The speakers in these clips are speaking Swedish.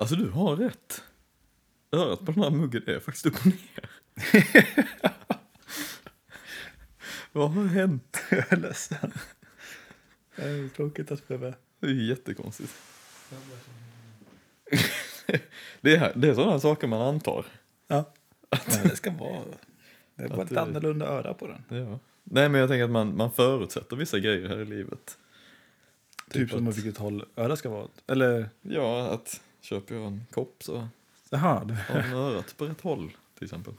Alltså du har rätt. Örat på den här muggen är faktiskt upp och ner. Vad har hänt? Jag är ledsen. Det är tråkigt att behöva... Det är jättekonstigt. det, är, det är sådana saker man antar. Ja. Men det ska vara... Det Att ett annorlunda öra på den. Ja. Nej men jag tänker att man, man förutsätter vissa grejer här i livet. Typ, som att- att vilket håll öra ska vara. Eller... Ja, att köper jag en kopp så Jaha. det- har man örat på rätt håll till exempel.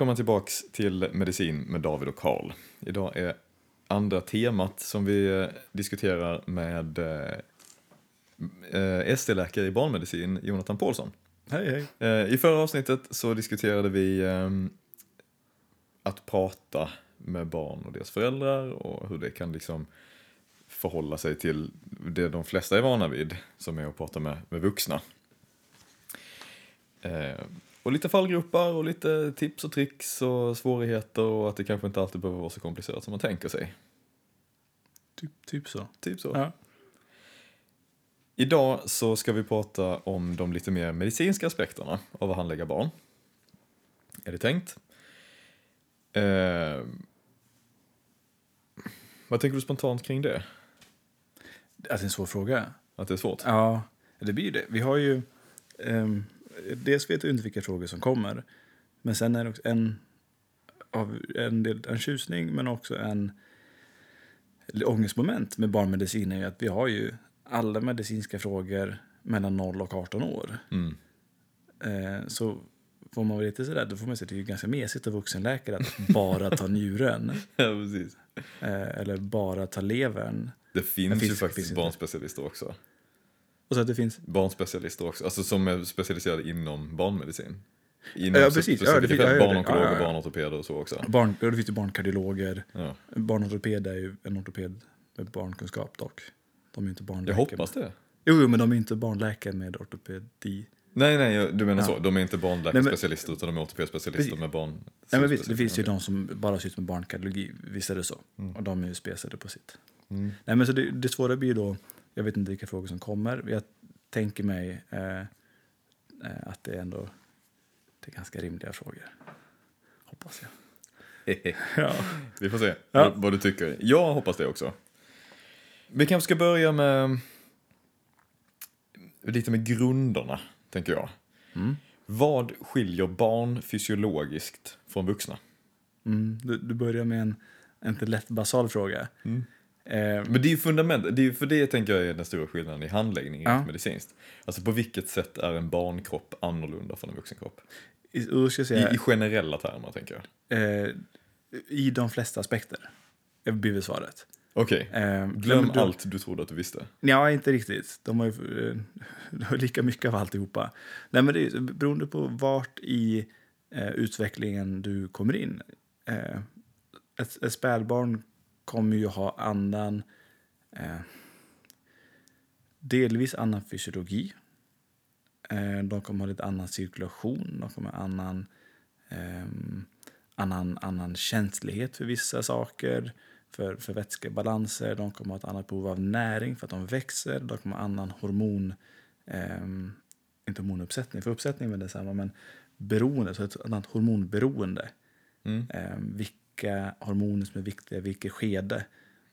Välkomna tillbaks till Medicin med David och Karl. Idag är andra temat som vi eh, diskuterar med eh, eh, ST-läkare i barnmedicin, Jonathan Paulsson. Hej, hej. Eh, I förra avsnittet så diskuterade vi eh, att prata med barn och deras föräldrar och hur det kan liksom förhålla sig till det de flesta är vana vid, som är att prata med, med vuxna. Och lite fallgropar och lite tips och tricks och svårigheter och att det kanske inte alltid behöver vara så komplicerat som man tänker sig. Typ, typ så. Typ så. Ja. Idag så ska vi prata om de lite mer medicinska aspekterna av att handlägga barn. Är det tänkt? Eh, vad tänker du spontant kring det? Att det är en svår fråga. Att det är svårt? Ja, det blir det. Vi har ju... Um, dels vet vi inte vilka frågor som kommer. Men sen är det också en, av, en, del, en tjusning men också en ångestmoment med barnmedicin är ju att vi har ju alla medicinska frågor mellan 0 och 18 år. Mm. Eh, så får man vara lite sådär, då får man säga att det är ju ganska mesigt av vuxenläkare att bara ta njuren. Ja, precis. Eh, eller bara ta levern. Det finns, finns- ju faktiskt barnspecialister också. Och så att det finns Barnspecialister också, alltså som är specialiserade inom barnmedicin. Inom Ja, precis. Ja, det finns- ja, barnonkologer, ja, ja, barnortopeder och så också. barn, ja, det finns ju barnkardiologer. Ja. Barnortoped är ju en ortoped med barnkunskap dock. De är ju inte Jag barnläkare. hoppas det. Jo, jo, men de är inte barnläkare med ortopedi. Nej, nej, jag- du menar Ja. så. De är inte barnläkarspecialister utan de är ortopedspecialister med barn. Nej, men visst, det finns ju de som bara sysslar med barnkardiologi. Visst är det så. Mm. Och de är ju spesade på sitt. Mm. Nej, men så det, det svåra blir ju då, jag vet inte vilka frågor som kommer. Jag tänker mig eh, eh, att det är ändå det är ganska rimliga frågor. Hoppas jag. Ja. Vi får se Ja. vad, vad du tycker. Jag hoppas det också. Vi kanske ska börja med lite med grunderna, tänker jag. Mm. Vad skiljer barn fysiologiskt från vuxna? Mm. Du, du börjar med en, en inte lätt basal fråga. Mm. Eh, Men det är ju fundament, det är för det tänker jag är den stora skillnaden i handläggning Ja. medicinskt. Alltså på vilket sätt är en barnkropp annorlunda från en vuxenkropp? i, I, I generella termer tänker jag. eh, I de flesta aspekter blir väl svaret. Okej, Eh, glöm men allt du trodde att du visste. Ja, inte riktigt. De har ju eh, de har lika mycket av alltihopa. Nej, men det är beroende på vart i eh, utvecklingen du kommer in. Eh, ett, ett spädbarn kommer ju ha annan, eh, delvis annan fysiologi. Eh, de kommer ha lite annan cirkulation, de kommer ha annan, ehm, annan, annan känslighet för vissa saker för, för vätskebalanser. De kommer ha ett annat behov av näring för att de växer. De kommer ha annan hormon, ehm, inte hormonuppsättning, för uppsättning är väl detsamma, men beroende, så ett annat hormonberoende. Mm. Vilka hormoner som är viktiga i vilket skede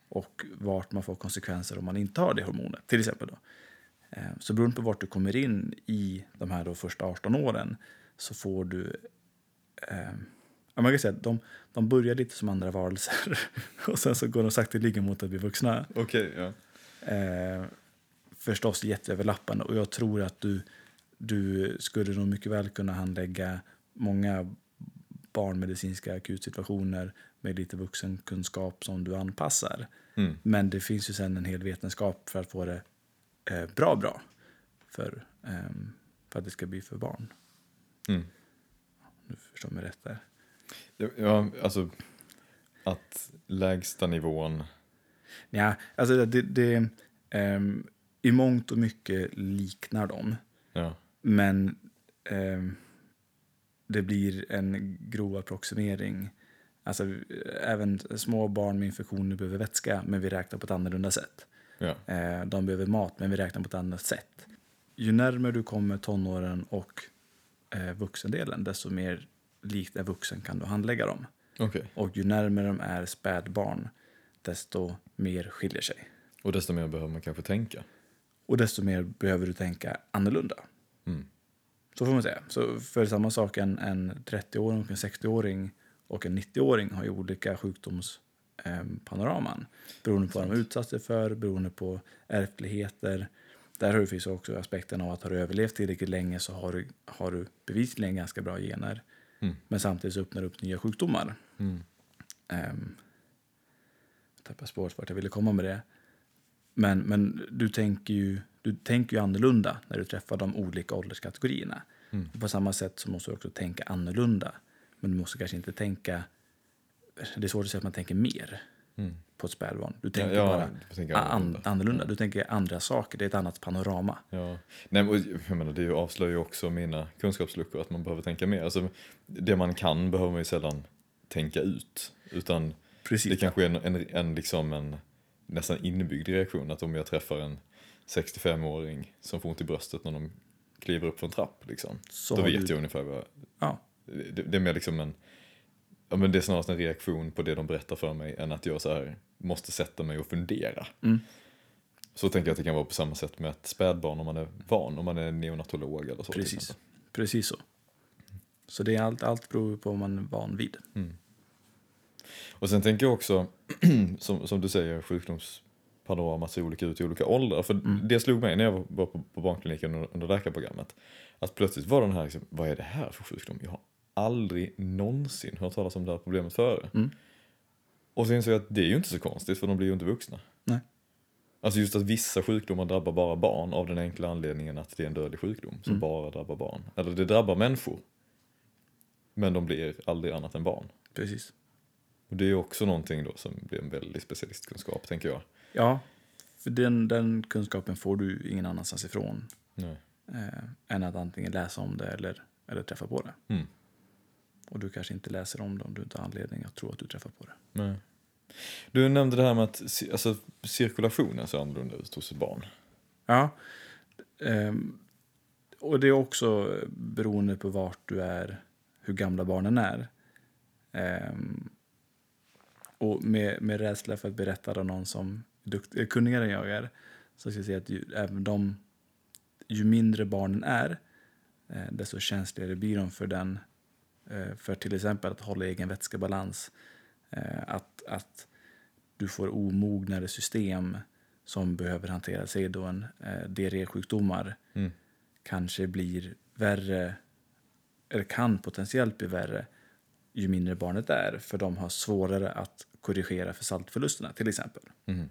och vart man får konsekvenser om man inte har det hormonet, till exempel. Då. Ehm, så beroende på vart du kommer in i de här då första 18 åren så får du Ja, man kan säga att de, de börjar lite som andra varelser och sen så går de sakteliga mot att bli vuxna. Okej, ja. Eh, förstås jätteöverlappande och jag tror att du, du skulle nog mycket väl kunna handlägga många barnmedicinska akutsituationer med lite vuxenkunskap som du anpassar. Mm. Men det finns ju sen en hel vetenskap för att få det eh, bra, bra. För ehm, för att det ska bli för barn. Mm. Du förstår mig rätt där. Ja, alltså att lägsta nivån, Ja, alltså det, det ehm, i mångt och mycket liknar dem. ja, Men ehm, det blir en grov approximering. Alltså, även små barn med infektioner behöver vätska, men vi räknar på ett annorlunda sätt. ja, Eh, de behöver mat, men vi räknar på ett annat sätt. Ju närmare du kommer tonåren och eh, vuxendelen, desto mer likt en vuxen kan du handlägga dem. okej. Och ju närmare de är spädbarn, desto mer skiljer sig. Och desto mer behöver man kanske tänka. Och desto mer behöver du tänka annorlunda. Mm. Så får man säga. Så för samma sak, en, en 30-åring och en 60-åring och en 90-åring har ju olika sjukdomspanoraman. beroende på vad de har utsatt sig för, beroende på ärftligheter. Där har du finns också aspekten av att har du överlevt tillräckligt länge så har du, har du bevisligen ganska bra gener. Mm. Men samtidigt så öppnar det upp nya sjukdomar. Mm. Um, jag tappade spåret vart jag ville komma med det. Men, men du, tänker ju, du tänker ju annorlunda när du träffar de olika ålderskategorierna. Mm. Och på samma sätt så måste du också tänka annorlunda. Men du måste kanske inte tänka... Det är svårt att säga att man tänker mer Mm. på ett spädbarn. Du Ja, tänker ja, bara tänker an, annorlunda. annorlunda. Du tänker andra saker. Det är ett annat panorama. Ja. Nej, men, jag menar, det avslöjar ju också mina kunskapsluckor, att man behöver tänka mer. Alltså, det man kan behöver man ju sällan tänka ut. Utan Precis. det kanske är en, en, en, liksom en nästan inbyggd reaktion, att om jag träffar en 65-åring som får ont i bröstet när de kliver upp för en trapp, liksom, Så då vet du- jag ungefär vad... Ja, Det, det är mer liksom en... Ja, men det är snarast en reaktion på det de berättar för mig än att jag så här måste sätta mig och fundera. Mm. Så tänker jag att det kan vara på samma sätt med ett spädbarn om man är van, om man är neonatolog eller så. precis. Precis så. Så det är allt, allt beror på vad man är van vid. Och sen tänker jag också, som, som du säger, sjukdomspanoramat ser olika ut i olika åldrar. För det slog mig när jag var- på, på barnkliniken under, under läkarprogrammet. Att plötsligt var den här, liksom, vad är det här för sjukdom? Jag har aldrig någonsin hört talas om det här problemet före. Mm. Och så insåg jag att det är ju inte så konstigt, för de blir ju inte vuxna. Nej. Alltså just att vissa sjukdomar drabbar bara barn av den enkla anledningen att det är en dödlig sjukdom som Mm. bara drabbar barn. Eller det drabbar människor. Men de blir aldrig annat än barn. Precis. Och det är också någonting då som blir en väldig specialistkunskap, tänker jag. Ja, för den, den kunskapen får du ingen annanstans ifrån. Nej. Eh, än att antingen läsa om det eller, eller träffa på det. Mm. Och du kanske inte läser om det om du inte har anledning att tro att du träffar på det. Nej. Du nämnde det här med att alltså, cirkulationen ser annorlunda ut hos ett barn. Ja. Ehm, och det är också beroende på vart du är, hur gamla barnen är. Ehm, och med, med rädsla för att berätta om någon som är är kunnigare än jag är, så ska jag säga att ju, även de, ju mindre barnen är, eh, desto känsligare blir de för den, eh, för till exempel att hålla egen vätskebalans. Eh, att, att du får omognare system som behöver hantera sig då en eh, diarrésjukdomar Mm. kanske blir värre, eller kan potentiellt bli värre ju mindre barnet är, för de har svårare att korrigera för saltförlusterna till exempel. Mm.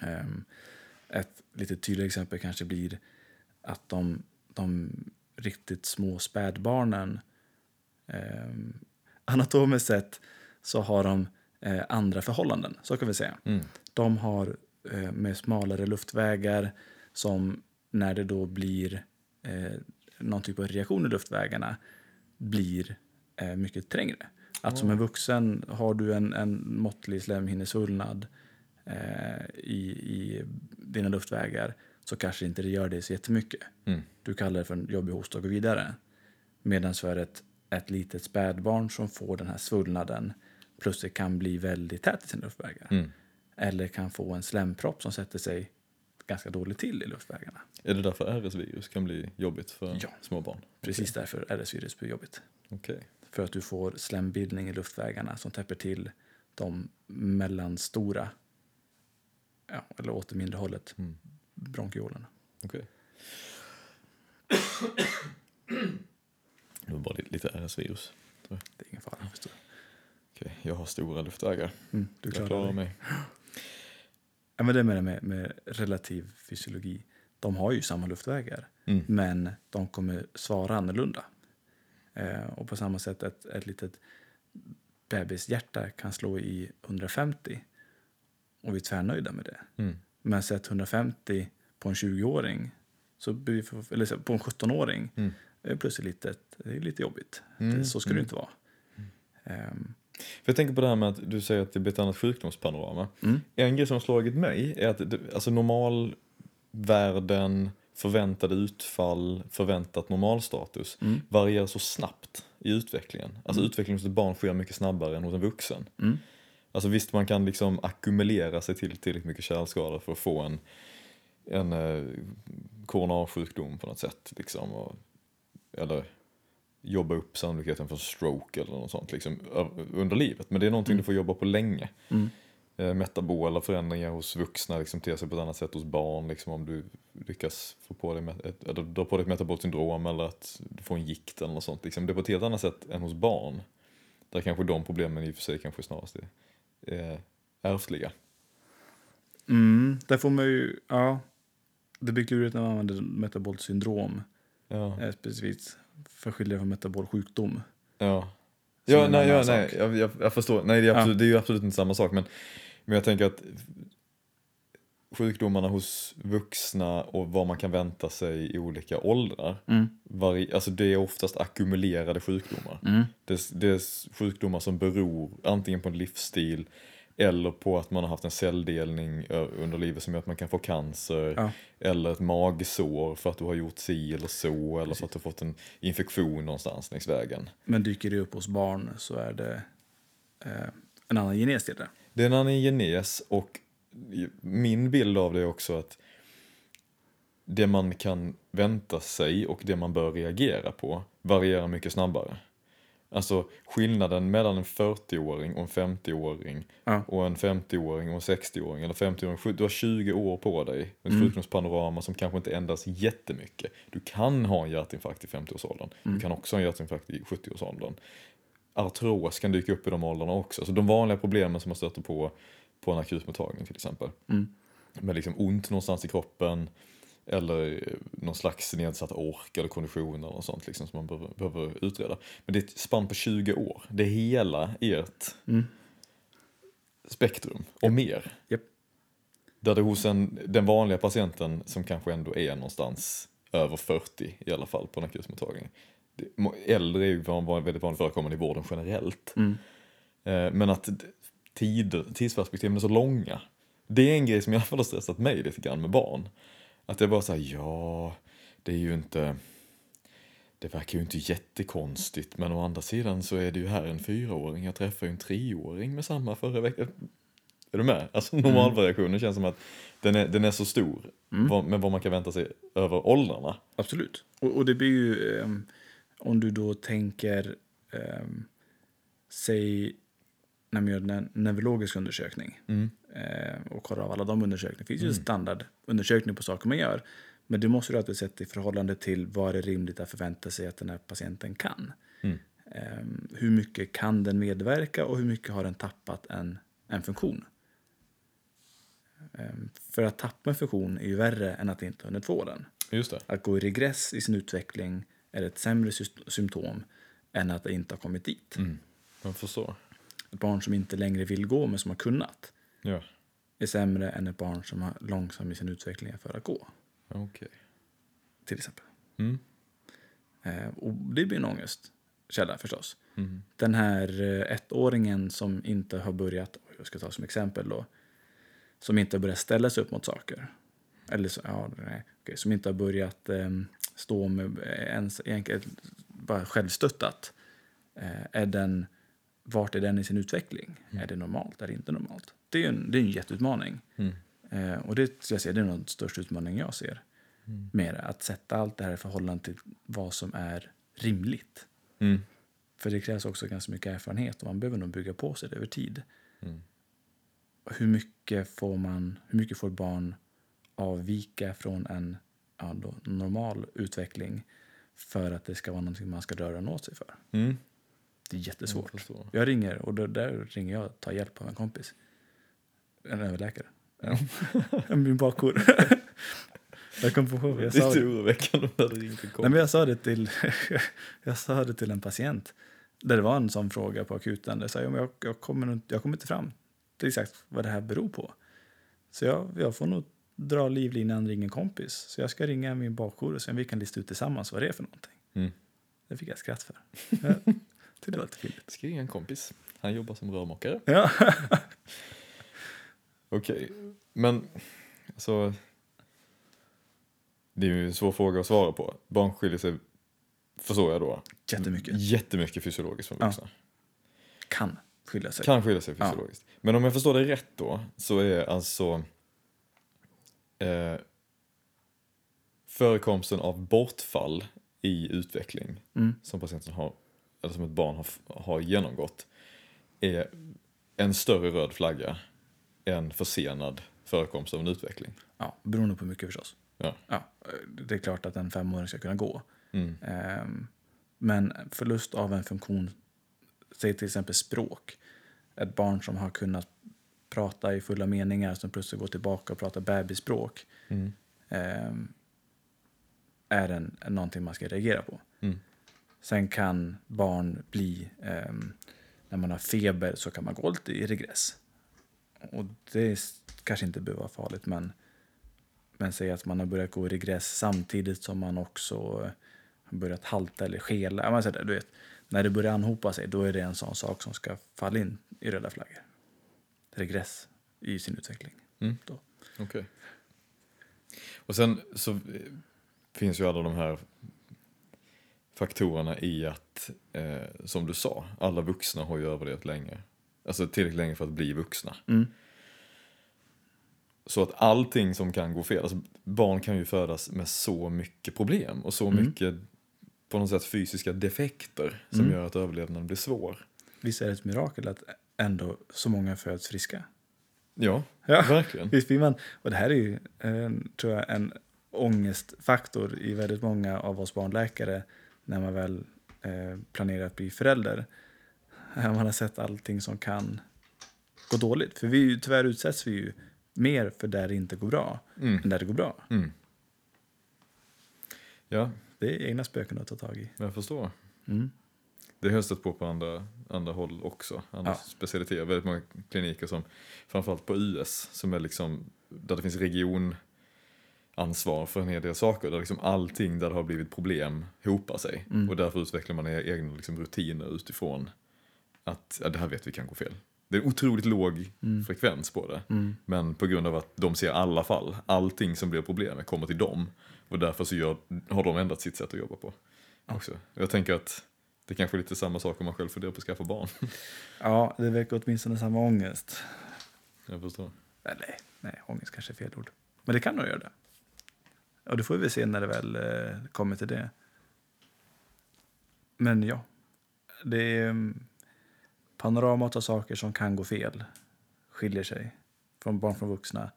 Ehm, ett lite tydligare exempel kanske blir att de, de riktigt små spädbarnen um, anatomiskt sett så har de eh, andra förhållanden, så kan vi säga. Mm. De har eh, med smalare luftvägar som när det då blir eh, någon typ av reaktion i luftvägarna blir eh, mycket trängre. Att som en vuxen har du en, en måttlig slemhinnesvullnad eh, i, i dina luftvägar så kanske inte det gör det så jättemycket. Mm. Du kallar det för en jobbig hosta och går vidare. Medan för ett, ett litet spädbarn som får den här svullnaden plötsligt kan bli väldigt tät i sina luftvägar. Mm. Eller kan få en slempropp som sätter sig ganska dåligt till i luftvägarna. Är det därför RS-virus kan bli jobbigt för Ja. små barn? Precis därför RS-virus blir jobbigt. Okej. För att du får slembildning i luftvägarna som täpper till de mellanstora, ja, eller åt det mindre hållet, Mm. bronkiolerna. Okej. Det var bara li- lite RS-virus. Det är ingen fara. Förstår. Okej, jag har stora luftvägar. Mm, du jag klarar klarar dig. mig. Ja, men det med, det med, med relativ fysiologi. de har ju samma luftvägar. Mm. Men de kommer svara annorlunda. Eh, och på samma sätt ett, ett litet bebishjärta kan slå i 150 och vi är tvärnöjda med det. Mm. Men sätt 150 på en 20-åring, så blir vi för, eller på en 17-åring, Mm. är plötsligt lite, det är lite jobbigt. Mm, Det, så ska mm. det inte vara. Ehm, För jag tänker på det här med att du säger att det blir ett annat sjukdomspanorama. Mm. En grej som har slagit mig är att det, alltså normalvärden, förväntade utfall, förväntat normalstatus Mm. varierar så snabbt i utvecklingen. Alltså Mm. utvecklingen hos ett barn sker mycket snabbare än hos en vuxen. Mm. Alltså visst, man kan liksom ackumulera sig till tillräckligt mycket kärlskador för att få en, en eh, koronasjukdom på något sätt. Liksom, och, eller jobba upp sannolikheten för stroke eller något sånt liksom, under livet. Men det är någonting Mm. du får jobba på länge. Mm. Eh, metabola förändringar hos vuxna liksom, ter sig på ett annat sätt hos barn. Liksom, om du lyckas få på dig ett, eller dra på dig ett metabolt syndrom eller att du får en gikt eller något sånt. Liksom. Det är på ett helt annat sätt än hos barn. Där kanske de problemen i och för sig kanske snarast är eh, ärftliga. Mm, där får man ju, ja. Det blir klurigt när man använder metabolt syndrom. Ja. Eh, specifikt för att skilja från metabol sjukdom. Ja. Ja, nej, ja, nej jag, jag, jag förstår. Nej, det är, Ja. absolut, det är ju absolut inte samma sak. Men, men jag tänker att sjukdomarna hos vuxna och vad man kan vänta sig i olika åldrar. Mm. Vari, alltså det är oftast ackumulerade sjukdomar. Mm. Det, är- det är sjukdomar som beror antingen på en livsstil eller på att man har haft en celldelning under livet som gör att man kan få cancer. Ja. Eller ett magsår för att du har gjort si eller så. Eller för att du har fått en infektion någonstans längs vägen. Men dyker det upp hos barn så är det eh, en annan genes till det. Det är en genes och min bild av det är också att det man kan vänta sig och det man bör reagera på varierar mycket snabbare. Alltså skillnaden mellan en 40-åring och en 50-åring Ja. och en 50-åring och en 60-åring eller 50-åring, du har 20 år på dig med ett Mm. sjukdomspanorama som kanske inte ändras jättemycket. Du kan ha en hjärtinfarkt i 50-årsåldern, Mm. du kan också ha en hjärtinfarkt i 70-årsåldern. Artros kan dyka upp i de åldrarna också, så de vanliga problemen som man stöter på på en akutmottagning till exempel. Mm. Med liksom ont någonstans i kroppen eller någon slags nedsatt ork eller kondition eller något sånt liksom, som man behöver, behöver utreda. Men det är ett spann på 20 år. Det är hela ert Mm. spektrum och mer. Japp. Där det hos en, den vanliga patienten som kanske ändå är någonstans över 40 i alla fall på en akutmottagning. Äldre är ju väldigt vanligt förekommande i vården generellt. Mm. Eh, Men att tid, tidsperspektiven är så långa. Det är en grej som i alla fall har stressat mig lite grann med barn. Att det bara säger ja, det är ju inte, det verkar ju inte jättekonstigt, men å andra sidan så är det ju här en fyraåring, jag träffade ju en treåring med samma förra veckan. Är du med? Alltså normalvariationen känns som att den är, den är så stor, Mm. vad, med vad man kan vänta sig över åldrarna. Absolut. Och, och det blir ju, ehm, om du då tänker, um, säg när man gör en neurologisk undersökning Mm. eh, och kollar av alla de undersökningar. Det finns ju en standardundersökning på saker man gör. Men det måste du alltid sätta i förhållande till vad är det rimligt att förvänta sig att den här patienten kan. Mm. Ehm, hur mycket kan den medverka och hur mycket har den tappat en, en funktion? Ehm, för att tappa en funktion är ju värre än att inte ha hunnit få den. Just det. Att gå i regress i sin utveckling är ett sämre sy- symptom än att det inte har kommit dit. Mm. Jag förstår. Ett barn som inte längre vill gå men som har kunnat Ja, är sämre än ett barn som har långsam i sin utveckling för att gå. okej. Till exempel. Mm. Eh, och det blir en ångestkälla förstås. Mm. Den här eh, ettåringen som inte har börjat, jag ska ta som exempel då, som inte har börjat ställa sig upp mot saker. Eller så, ja, nej, okej, som inte har börjat eh, stå med ens, bara självstöttat. Eh, är den, vart är den i sin utveckling? Är det normalt? Är det inte normalt? Det är en, det är en jätteutmaning. Mm. Eh, och det jag säga, det är nog den största utmaningen jag ser. Mm. Med det, att sätta allt det här i förhållande till vad som är rimligt. Mm. För det krävs också ganska mycket erfarenhet och man behöver nog bygga på sig det över tid. Mm. Hur mycket får man, hur mycket får barn avvika från en ja, då, normal utveckling för att det ska vara någonting man ska öronen åt sig för? Mm. Det är jättesvårt. Jag. Jag ringer och då, där ringer jag och tar hjälp av en kompis. En överläkare. Min bakgård. Jag kom på jag sa, Lite oroväckande när det ringde en nej, kompis. men jag sa det till jag sa det till en patient. Där det var en sån fråga på akuten. Jag sa ja, men jag, jag, kommer, jag kommer inte fram till exakt vad det här beror på. Så jag, jag får nog dra livlinan ringa en kompis. Så jag ska ringa min bakjour och se om vi kan lista ut tillsammans vad det är för någonting. Mm. Det fick jag skratt för. Jag tyckte det var lite fint. Ska ringa en kompis. Han jobbar som rörmokare. Ja. Okej, men alltså. Det är ju en svår fråga att svara på. Barn skiljer sig, förstår jag då, Jättemycket. jättemycket fysiologiskt från Ja. vuxna. Kan skilja sig. Kan skilja sig Ja. fysiologiskt. Men om jag förstår det rätt då, så är alltså eh, förekomsten av bortfall i utveckling Mm. som patienten har, eller som ett barn har, har genomgått, är en större röd flagga än försenad förekomst av en utveckling. Ja, beroende på mycket förstås. Ja. Ja, det är klart att en femåring ska kunna gå. Mm. Ehm, Men förlust av en funktion, säg till exempel språk. Ett barn som har kunnat prata i fulla meningar som plötsligt går tillbaka och pratar bebisspråk Mm. ehm, är en, någonting man ska reagera på. Mm. Sen kan barn bli, ehm, när man har feber så kan man gå lite i regress. Och det är kanske inte behöver vara farligt men, men säg att man har börjat gå i regress samtidigt som man också eh, har börjat halta eller skela. Så där, du vet, när det börjar anhopa sig då är det en sån sak som ska falla in i röda flaggor. Regress i sin utveckling. Mm. Okej. Och sen så eh, finns ju alla de här faktorerna i att, eh, som du sa, alla vuxna har ju överlevt länge. Alltså tillräckligt länge för att bli vuxna. Mm. Så att allting som kan gå fel, alltså barn kan ju födas med så mycket problem och så Mm. mycket på något sätt fysiska defekter som Mm. gör att överlevnaden blir svår. Visst är det ett mirakel att ändå så många föds friska? Ja, Ja. verkligen. Visst blir man, och det här är ju, eh, tror jag, en ångestfaktor i väldigt många av oss barnläkare när man väl eh, planerar att bli förälder. Man har sett allting som kan gå dåligt. För vi, tyvärr utsätts vi ju mer för där det inte går bra Mm. än där det går bra. Mm. Ja, Det är egna spöken att ta tag i. jag förstår. Mm. Det har jag stött på på andra, andra håll också. Andra Ja. specialiteter. Väldigt många kliniker som, framförallt på US, som är liksom, där det finns regionansvar för en hel del saker. Där liksom allting där det har blivit problem hopar sig. Mm. Och därför utvecklar man e- egna liksom rutiner utifrån att ja, det här vet vi kan gå fel. Det är en otroligt låg Mm. frekvens på det. Mm. Men på grund av att de ser alla fall, allting som blir problem kommer till dem. Och därför så gör, har de ändrat sitt sätt att jobba på. Också. Jag tänker att det kanske är lite samma sak om man själv funderar på att skaffa barn. Ja, det väcker åtminstone samma ångest. Jag förstår. Eller nej, ångest kanske är fel ord. Men det kan nog göra det. Och det får vi se när det väl eh, kommer till det. Men ja, det är mm, panoramat av saker som kan gå fel skiljer sig från barn från vuxna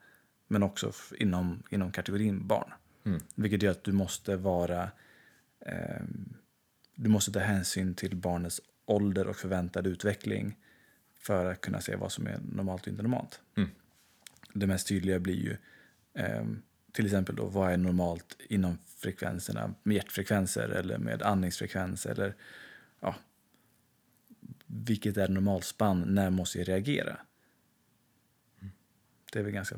men också inom, inom kategorin barn. Mm. Vilket gör att du måste vara ehm, du måste ta hänsyn till barnets ålder och förväntade utveckling för att kunna se vad som är normalt och inte normalt. Mm. Det mest tydliga blir ju ehm, till exempel då, vad är normalt inom frekvenserna med hjärtfrekvenser eller med andningsfrekvens eller ja, vilket är normalspann, när måste jag reagera? Det är väl ganska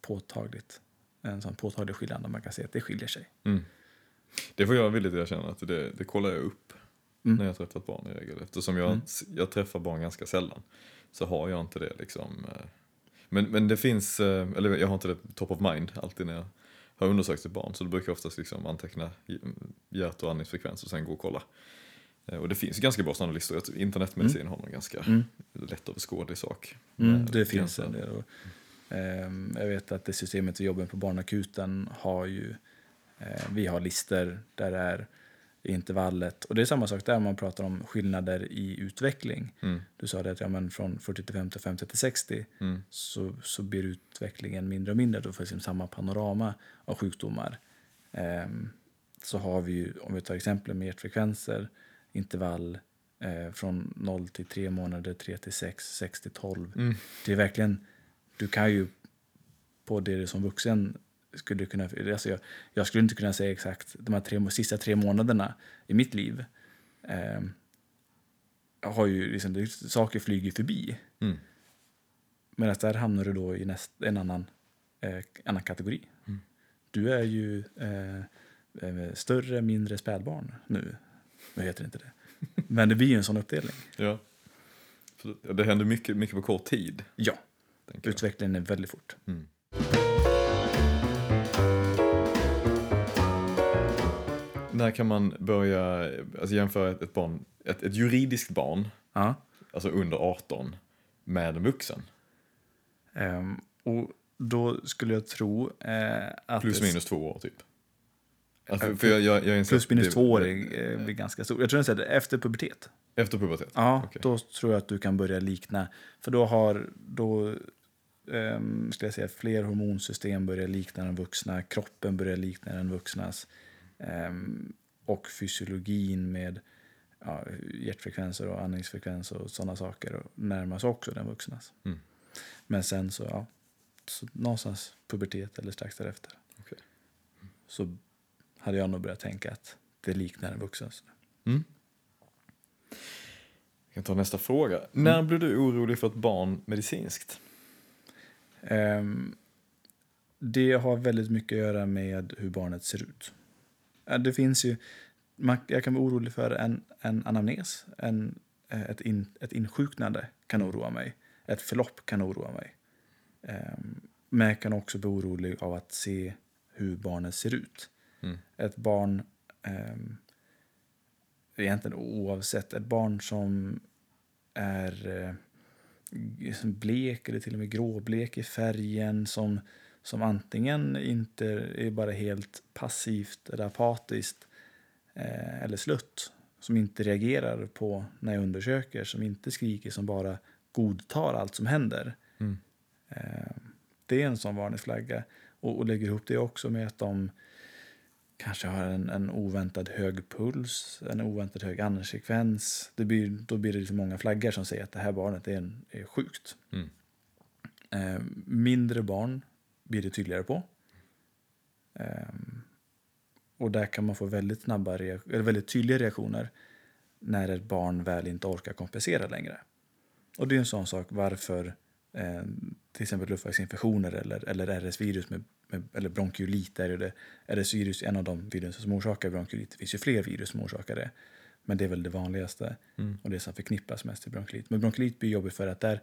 påtagligt. En sån påtaglig skillnad där man kan se att det skiljer sig. Mm. Det får jag villigt erkänna att det, det kollar jag upp Mm. när jag har träffat barn i regel. Eftersom jag, Mm. jag träffar barn ganska sällan så har jag inte det liksom. eh. Men, men det finns, eh, eller jag har inte det top of mind alltid när jag har undersökt ett barn. Så då brukar jag oftast liksom anteckna hjärt och andningsfrekvens och sen gå och kolla. Eh, Och det finns ganska bra sådana listor. Internetmedicin har någon ganska Mm. lättöverskådlig sak. Mm, det finns en del. Och, ehm, jag vet att det systemet vi jobbar med på barnakuten har ju, vi har lister där det är intervallet. Och det är samma sak där man pratar om skillnader i utveckling. Mm, Du sa det att ja, men från 40 till 50 och 50 till 60 mm, så, så blir utvecklingen mindre och mindre. Då får liksom samma panorama av sjukdomar. Ehm, så har vi ju, om vi tar exempel med hjärtfrekvenser, intervall eh, från 0 till 3 månader, 3 till 6, 6 till 12. mm, Det är verkligen, du kan ju på det som vuxen skulle kunna, alltså jag, jag skulle inte kunna säga exakt de här tre, sista tre månaderna i mitt liv. Eh, har ju liksom, saker flyger förbi. Mm. Medan där hamnar du då i näst, en annan, eh, annan kategori. Mm. Du är ju eh, eh, större, mindre spädbarn nu. Nu heter det inte det. Men det blir ju en sån uppdelning. Ja. Det- händer mycket, mycket på kort tid. Ja, utvecklingen är väldigt fort. Mm. När kan man börja alltså jämföra ett, barn, ett, ett juridiskt barn, Ja. alltså under 18, med en vuxen? Ehm, och då skulle jag tro eh, att... Plus det- minus två år typ. Alltså, Ja, för jag, jag, jag Plus minus det- två år är, eh, blir ganska stort. Jag tror att efter pubertet. Efter pubertet? Ja, Okej. då tror jag att du kan börja likna. För då har då, um, jag säga, fler hormonsystem börjar likna den vuxna. Kroppen börjar likna den vuxnas. Ehm, och fysiologin med ja, hjärtfrekvenser och andningsfrekvens och sådana saker närmas också den vuxnas. Mm. Men sen så, ja, så någonstans pubertet eller strax därefter. Okej. Så hade jag nog börjat tänka att det liknar en vuxens. Mm. Jag kan ta nästa fråga. När blir du orolig för ett barn medicinskt? Ehm, det har väldigt mycket att göra med hur barnet ser ut. Det finns ju, man, jag kan vara orolig för en, en anamnes, en, eh, ett, in, ett insjuknande kan oroa mig. Ett förlopp kan oroa mig. Ehm, men jag kan också bli orolig av att se hur barnet ser ut. Mm. Ett barn, ehm, egentligen oavsett, ett barn som är eh, blek eller till och med gråblek i färgen som, som antingen inte är bara helt passivt eller apatiskt eh, eller slött. Som inte reagerar på när jag undersöker, som inte skriker, som bara godtar allt som händer. Mm. Eh, det är en sån varningsflagga. Och, och lägger ihop det också med att de kanske har en, en oväntad hög puls, en oväntad hög andningsfrekvens. Det blir, då blir det liksom många flaggor som säger att det här barnet är, en, är sjukt. Mm. Eh, mindre barn blir det tydligare på. Eh, och där kan man få väldigt snabba eller väldigt tydliga reaktioner när ett barn väl inte orkar kompensera längre. Och det är en sån sak varför eh, till exempel luftvägsinfektioner eller, eller RS-virus med, med, eller är det. RS-virus är en av de virus som orsakar bronkiolitt. Det finns ju fler virus som orsakar det. Men det är väl det vanligaste Mm. och det som förknippas mest med bronkiolitt. Men bronkiolitt blir jobbigt för att där,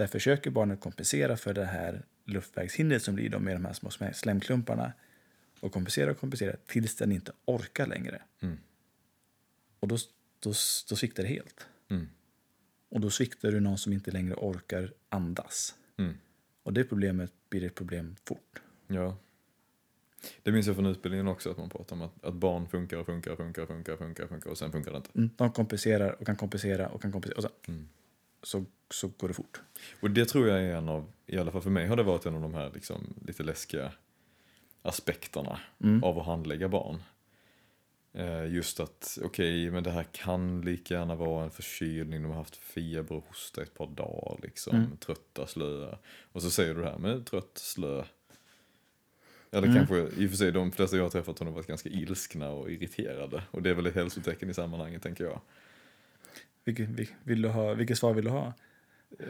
där försöker barnet kompensera för det här luftvägshindret som blir med de här små slemklumparna. Och kompensera och kompensera tills den inte orkar längre. Mm. Och då, då, då sviktar det helt. Mm. Och då sviktar du någon som inte längre orkar andas. Mm. Och det problemet blir ett problem fort. Ja. Det minns jag från utbildningen också, att man pratar om att, att barn funkar och funkar och funkar och funkar, funkar, funkar och sen funkar det inte. Mm, de kompenserar och kan kompensera och kan kompensera. Och sen, Mm. Så, så går det fort. Och det tror jag är en av, i alla fall för mig har det varit en av de här liksom, lite läskiga aspekterna Mm. av att handlägga barn. Eh, just att, okej, men det här kan lika gärna vara en förkylning, de har haft feber och hosta ett par dagar, liksom, Mm. trötta, slöa. Och så säger du det här med trött, slö. Eller Mm. kanske, i och för sig, de flesta jag har träffat har varit ganska ilskna och irriterade. Och det är väl ett hälsotecken i sammanhanget, tänker jag. Vilket, vil- vill du ha, vilket svar vill du ha?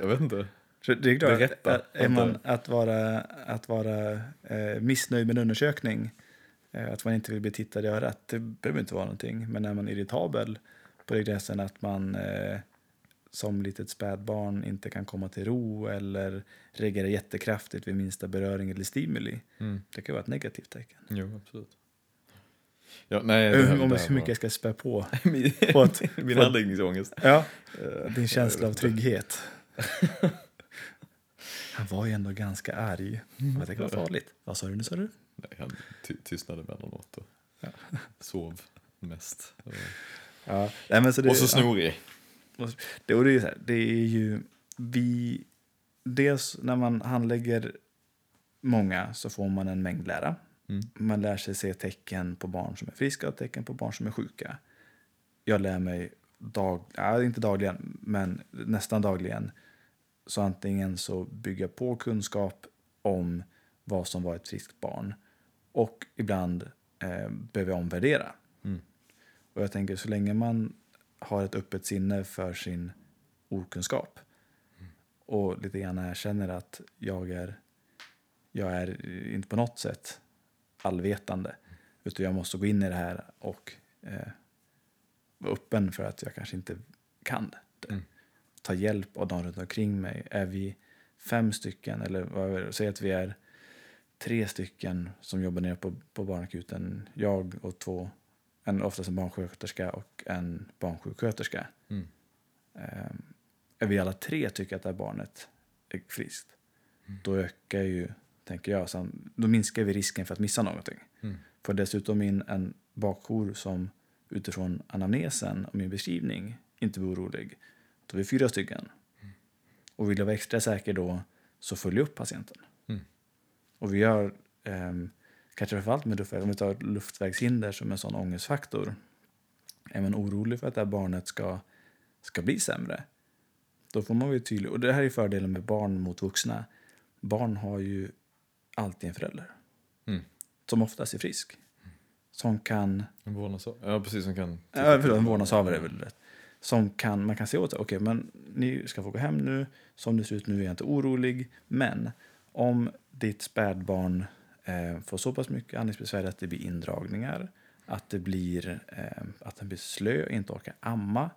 Jag vet inte. Så det är klart, Berätta. att- är man att vara, att vara eh, missnöjd med en undersökning, eh, att man inte vill bli tittad i örat, det behöver inte vara någonting. Men är man irritabel på det gränsen att man eh, som litet spädbarn inte kan komma till ro eller reagerar jättekraftigt vid minsta beröring eller stimuli, Mm. det kan vara ett negativt tecken. Jo, absolut. Ja, nej, det här- Hur, om det hur mycket jag ska spä på. min, På att- min på anläggningsångest. Ja, Eh, din känsla av trygghet. Han var ju ändå ganska arg. Jag tänkte, vad farligt. Vad sa du nu, sa du? Nej, han ty tystnade emellanåt och sov mest. Ja, nej, men så det, och så snorig. Ja, det, och det, är så här, det är ju vi... Dels när man handlägger många så får man en mängd lära. Mm. Man lär sig se tecken på barn som är friska och tecken på barn som är sjuka. Jag lär mig dag, ja, inte dagligen, men nästan dagligen. Så antingen så bygga på kunskap om vad som var ett friskt barn Och ibland eh, behöver jag omvärdera. Mm. Och jag tänker så länge man har ett öppet sinne för sin okunskap och lite grann erkänner att jag är, jag är inte på något sätt allvetande. Utan jag måste gå in i det här och eh, vara öppen för att jag kanske inte kan det. Mm. Ta hjälp av de runt omkring mig. Är vi fem stycken, eller vad säg att vi är tre stycken som jobbar nere på, på barnakuten. Jag och två, en, oftast en barnsköterska och en barnsjuksköterska. Mm. Ehm, är vi alla tre tycker att det här barnet är friskt, då ökar ju, tänker jag, sen, då minskar vi risken för att missa någonting. Mm. Får dessutom in en bakjour som utifrån anamnesen och min beskrivning inte blir orolig, då är vi fyra stycken. Och vill jag vara extra säker då så följer jag upp patienten. Mm. Och vi gör, ehm, kanske framförallt med luftväg, om vi tar luftvägshinder som en sån ångestfaktor. Är man orolig för att det här barnet ska, ska bli sämre, då får man vara tydlig. Och det här är fördelen med barn mot vuxna. Barn har ju alltid en förälder. Mm. Som oftast är frisk. Som kan En vårdnadshavare? Ja, precis. Som kan... Ja, förlåt, en vårdnadshavare är väl rätt. Som kan, man kan säga åt okej, men ni ska få gå hem nu. Som det ser ut nu är jag inte orolig. Men om ditt spädbarn eh, får så pass mycket andningsbesvär att det blir indragningar, att det blir eh, att den blir slö, inte orkar amma,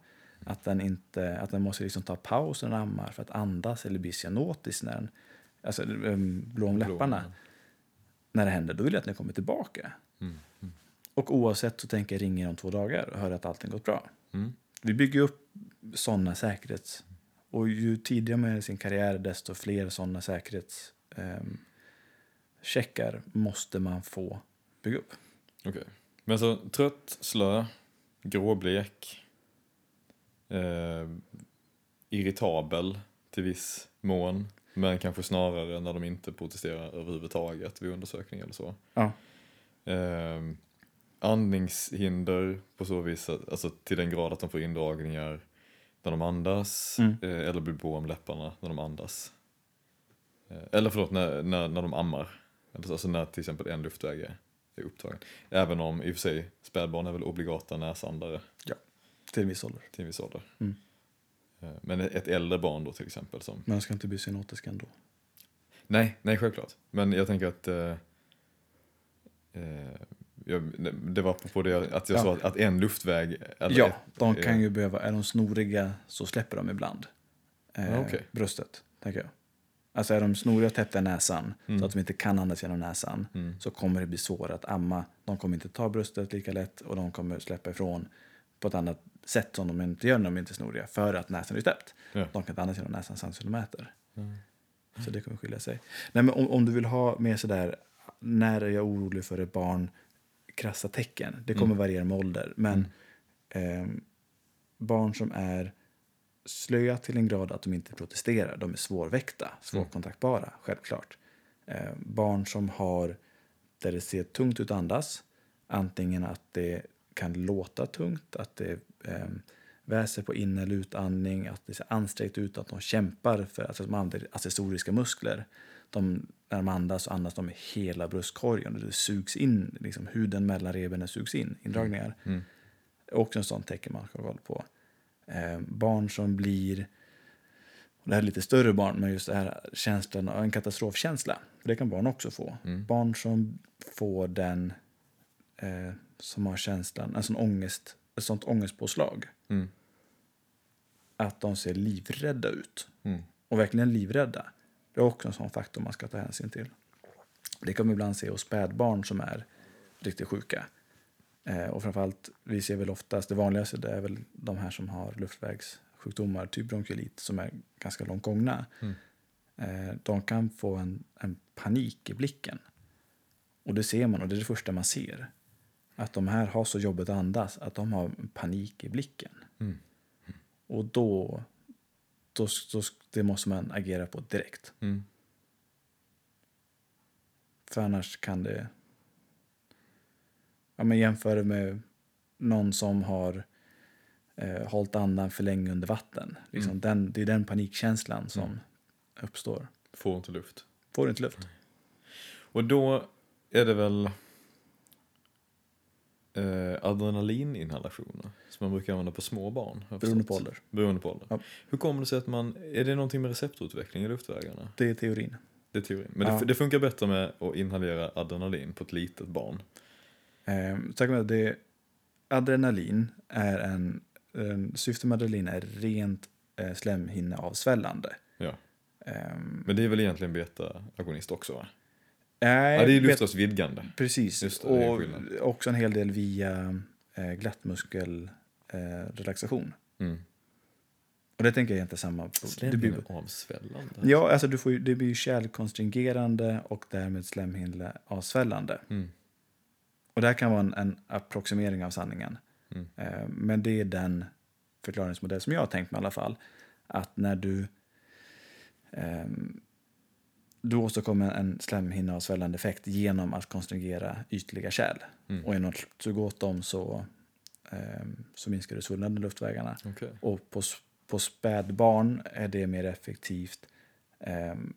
att den, inte, att den måste liksom ta paus när den ammar för att andas eller bli cyanotisk när den, alltså eh, blå om läpparna, när det händer, då vill jag att den kommer tillbaka. Mm. Mm. Och oavsett så tänker jag ringa om två dagar och höra att allting gått bra. Mm. Vi bygger upp sådana säkerhets... Och ju tidigare man är i sin karriär desto fler sådana säkerhetscheckar måste man få bygga upp. Okej. Men så trött, slö, gråblek, eh, irritabel till viss mån, men kanske snarare när de inte protesterar överhuvudtaget vid undersökning eller så. Ja. Eh, andningshinder på så vis, att- alltså till den grad att de får indragningar när de andas, Mm. eh, eller blir blå om läpparna när de andas. Eh, eller förlåt, när, när, när de ammar. Alltså när till exempel en luftväg är, är upptagen. Även om i och för sig spädbarn är väl obligata näsandare Till en viss ålder. till en viss ålder. Mm. Eh, Men ett äldre barn då till exempel som... Men de ska inte bli cyanotiska ändå. Nej, nej självklart. Men jag tänker att... Eh, eh, jag, det var på det att jag Ja. sa att, att en luftväg... ja, ett- de kan eh, ju behöva... Är de snoriga så släpper de ibland. Eh, okej. Bröstet, tänker jag. Alltså är de snoriga och täppta i näsan Mm. så att de inte kan andas genom näsan Mm. så kommer det bli svårare att amma. De kommer inte ta bröstet lika lätt och de kommer släppa ifrån på ett annat sätt som de inte gör när de inte är snoriga för att näsan är täppt. Ja. De kan inte andas genom näsan sen så de äter. Mm. Så det kommer skilja sig. Nej, men om, om du vill ha med sådär, när är jag orolig för ett barn, krassa tecken. Det kommer Mm. variera med ålder. Men ehm, barn som är slöa till en grad att de inte protesterar, de är svårväckta, svårkontaktbara, självklart. Eh, barn som har, där det ser tungt ut att andas, antingen att det kan låta tungt, att det eh, väser på in eller utandning, att det ser ansträngt ut, att de kämpar för att de använder accessoriska muskler. De, när de andas så andas de med hela bröstkorgen och det sugs in, liksom huden mellan revbenen sugs in, indragningar. Mm. Också en sån tecken man ska ha koll på. Eh, barn som blir, och det här är lite större barn, men just det här känslan av en katastrofkänsla. För det kan barn också få. Mm. Barn som får den, eh, som har känslan, en sån ångest, ett sånt ångestpåslag. Mm. Att de ser livrädda ut. Mm. Och verkligen livrädda. Det är också en sån faktor man ska ta hänsyn till. Det kan man ibland se hos spädbarn som är riktigt sjuka. Eh, och framförallt, vi ser väl oftast, det vanligaste det är väl de här som har luftvägssjukdomar, typ bronkilit, som är ganska långt gångna. Mm. Eh, de kan få en, en panik i blicken. Och det ser man, och det är det första man ser. Att de här har så jobbigt att andas, att de har panik i blicken. Mm. Och då, då, då, det måste man agera på direkt. Mm. För annars kan det... Ja, men jämför det med någon som har eh, hållit andan för länge under vatten. Liksom Mm. den, det är den panikkänslan som Mm. uppstår. Får inte luft. Får inte luft? Och då är det väl eh, adrenalininhalationer som man brukar använda på små barn. Beroende på ålder. Beroende på ålder. Ja. Hur kommer det sig att man, är det någonting med receptorutveckling i luftvägarna? Det är teorin. Det är teorin. Men Ja. det, det funkar bättre med att inhalera adrenalin på ett litet barn. Eh, med det, adrenalin är en, en... Syftet med adrenalin är rent eh, slemhinneavsvällande. Ja. Ehm, Men det är väl egentligen beta-agonist också va? Nej, Ja, det är luftvägsvidgande. Precis, det, och också en hel del via eh, glattmuskelrelaxation. Eh. Mm. och det tänker jag är inte samma. Det blir, Slemhinneavsvällande. ja, alltså du får ju, det blir ju kärlkonstringerande och därmed slemhinneavsvällande. Mm. Och det här kan vara en, en approximering av sanningen. Mm. Eh, men det är den förklaringsmodell som jag har tänkt mig i alla fall. Att när du ehm, du åstadkommer en slemhinneavsvällande effekt genom att konstringera ytliga kärl. Mm. Och genom att suga åt dem så, ehm, så minskar du svullnaden i luftvägarna. Okej. Och på, på spädbarn är det mer effektivt ehm,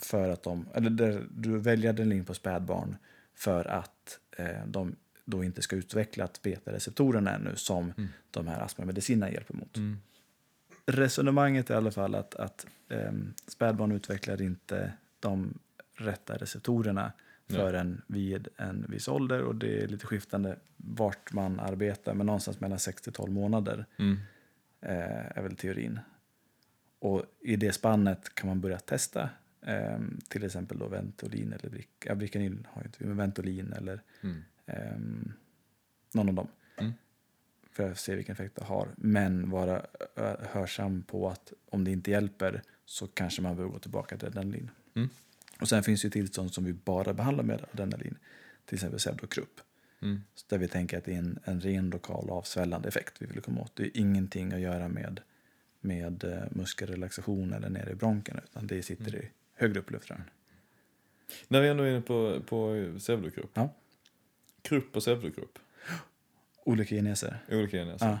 för att de, eller där, du väljer adrenalin på spädbarn för att eh, de då inte ska utveckla beta-receptorerna ännu som Mm. de här astmamedicinerna hjälper mot. Mm. Resonemanget är i alla fall att, att ehm, spädbarn utvecklar inte de rätta receptorerna Nej. förrän vid en viss ålder och det är lite skiftande vart man arbetar men någonstans mellan 6 till 12 månader Mm. eh, är väl teorin. Och i det spannet kan man börja testa ehm, till exempel då Ventolin eller Bric ja, Bricanyl har ju inte men Ventolin eller Mm. ehm, någon av dem. Mm. För att se vilken effekt det har. Men vara hörsam på att om det inte hjälper så kanske man behöver gå tillbaka till adrenalin. Mm. Och sen finns ju tillstånd som vi bara behandlar med adrenalin. Till exempel pseudokrupp. Mm. Där vi tänker att det är en, en ren lokal avsvällande effekt vi vill komma åt. Det är ingenting att göra med, med eh, muskelrelaxation eller nere i bronken utan det sitter Mm. i högre upp i luftrören. När vi ändå är inne på, på pseudokrupp. Ja. Krupp och pseudokrupp. Olika geneser. Olika geneser. Ja,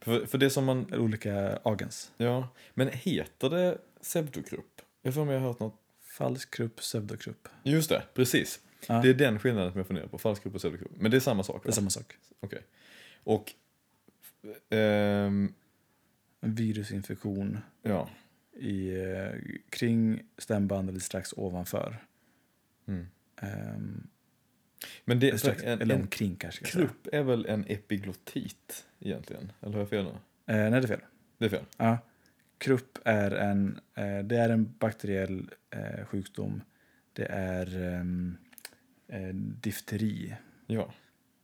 För, för det som man, olika agens. ja, men heter det pseudokrupp? Jag får mig jag har hört något. Falsk krupp, pseudokrupp. Just det, precis. Ja, Det är den skillnaden som jag funderar på. Falsk krupp och pseudokrupp. Men det är samma sak det är va? samma sak. Okej. Och, ehm, virusinfektion ja. i, eh, kring stämband eller strax ovanför. Mm. Ehm, Men det, strax, en, eller omkring kanske. krupp är väl en epiglottit egentligen? Eller har jag fel nu? Eh, nej, det är fel. Det är fel. Ja. Krupp är en, eh, det är en bakteriell eh, sjukdom. Det är ehm, eh, difteri Ja.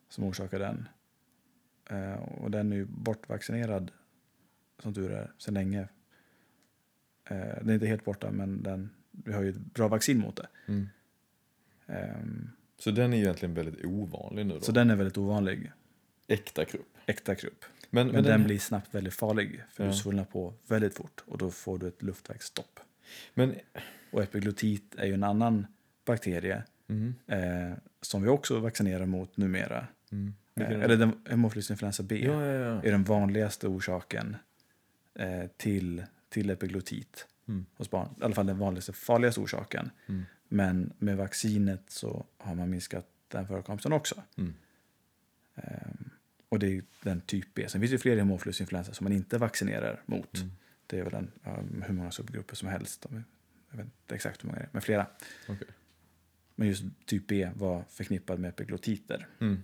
som orsakar den. Och den är ju bortvaccinerad som tur är sedan länge. Den är inte helt borta men den, vi har ju ett bra vaccin mot det. Mm. Ehm, Så den är egentligen väldigt ovanlig nu då? så den är väldigt ovanlig. Äkta krupp. Äkta krupp. Men, Men, men den, den, blir snabbt väldigt farlig för Ja. du svullnar på väldigt fort och då får du ett luftvägsstopp. men, Och epiglotit är ju en annan bakterie mm, eh, som vi också vaccinerar mot numera. mm. Eh, eller den, hemophilus influenza B ja, ja, ja. är den vanligaste orsaken eh, till, till epiglotit Mm. hos barn. I alla fall den vanligaste, farligaste orsaken. Mm. Men med vaccinet så har man minskat den förekomsten också. Mm. Och det är den typ B. Sen finns det fler influenza som man inte vaccinerar mot. Mm. Det är väl en, ja, hur många subgrupper som helst. Jag vet inte exakt hur många det är, men flera. Okej. Men just typ B var förknippad med epiglotiter. Mm.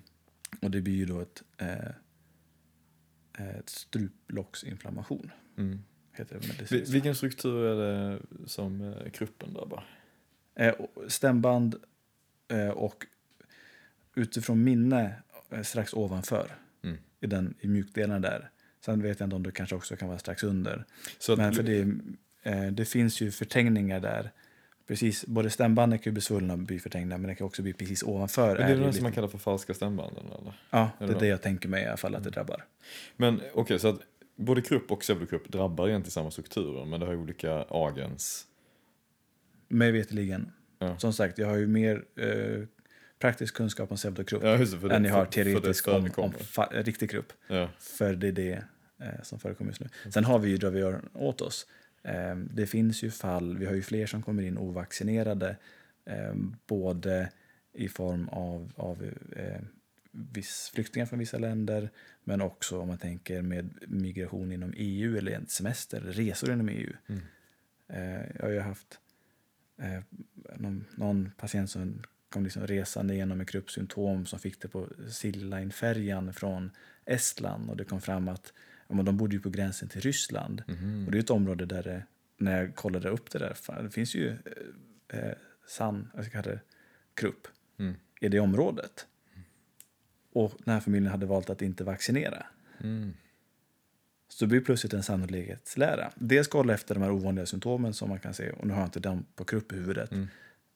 Och det blir ju då ett, eh, ett struplocksinflammation. Mm. Heter det Vi- medicinskt. Vilken struktur är det som eh, kruppen drabbar? Eh, stämband eh, och utifrån minne eh, strax ovanför. I, den, I mjukdelen där. Sen vet jag inte om det kanske också kan vara strax under. Så Men för det, eh, det finns ju förträngningar där. Precis, både stämbanden kan ju bli svullna och bli förträngda men det kan också bli precis ovanför. är det ju den lite- som man kallar för falska stämbanden? Eller? Ja, är det det är det jag tänker mig i alla fall att det Mm. drabbar. Men okej, så att både krupp och pseudokrupp drabbar egentligen samma strukturer, men det har ju olika agens. Mig veterligen. Ja. Som sagt, jag har ju mer eh, praktisk kunskap om pseudokrupp Ja, just än jag har teoretisk om, om riktig krupp. Ja. För det är det eh, som förekommer just nu. Sen har vi ju drar vi öronen åt oss. Eh, det finns ju fall, vi har ju fler som kommer in ovaccinerade. Eh, både i form av, av eh, viss flyktingar från vissa länder men också om man tänker med migration inom EU eller en semester, resor inom EU. Mm. Eh, jag har ju haft eh, någon, någon patient som kom liksom resande genom ett gruppsymptom som fick det på Silja Line-färjan från Estland och det kom fram att men de bodde ju på gränsen till Ryssland. Mhm. Och det är ett område där det, när jag kollade upp det där, fan, det finns ju eh, eh, sann, jag ska kalla det, krupp Mm. i det området. Och den här familjen hade valt att inte vaccinera. Mm. Så det blir plötsligt en sannolikhetslära. Dels kolla efter de här ovanliga symptomen som man kan se, och nu har jag inte dem på krupp i huvudet.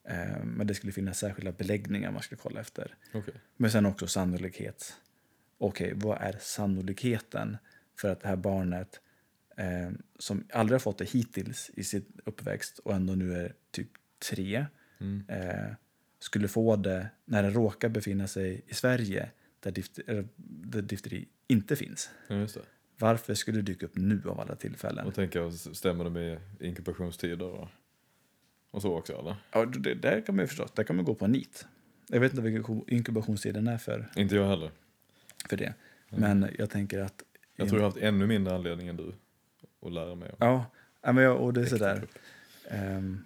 Eh, men det skulle finnas särskilda beläggningar man skulle kolla efter. Okej. Men sen också sannolikhet. Okej, vad är sannolikheten för att det här barnet eh, som aldrig har fått det hittills i sin uppväxt och ändå nu är typ tre Mm. eh, skulle få det när det råkar befinna sig i Sverige där, difter, där difteri inte finns. Ja. Varför skulle det dyka upp nu av alla tillfällen? Och tänker jag, stämmer det med inkubationstider och, och så också eller? Ja, det, där kan man förstås, där kan man gå på en nit. Jag vet inte vilken inkubationstiden är för, Inte jag heller. för det. Men jag tänker att... Jag tror jag har haft ännu mindre anledning än du att lära mig om Ja, men jag, och det är sådär. Um,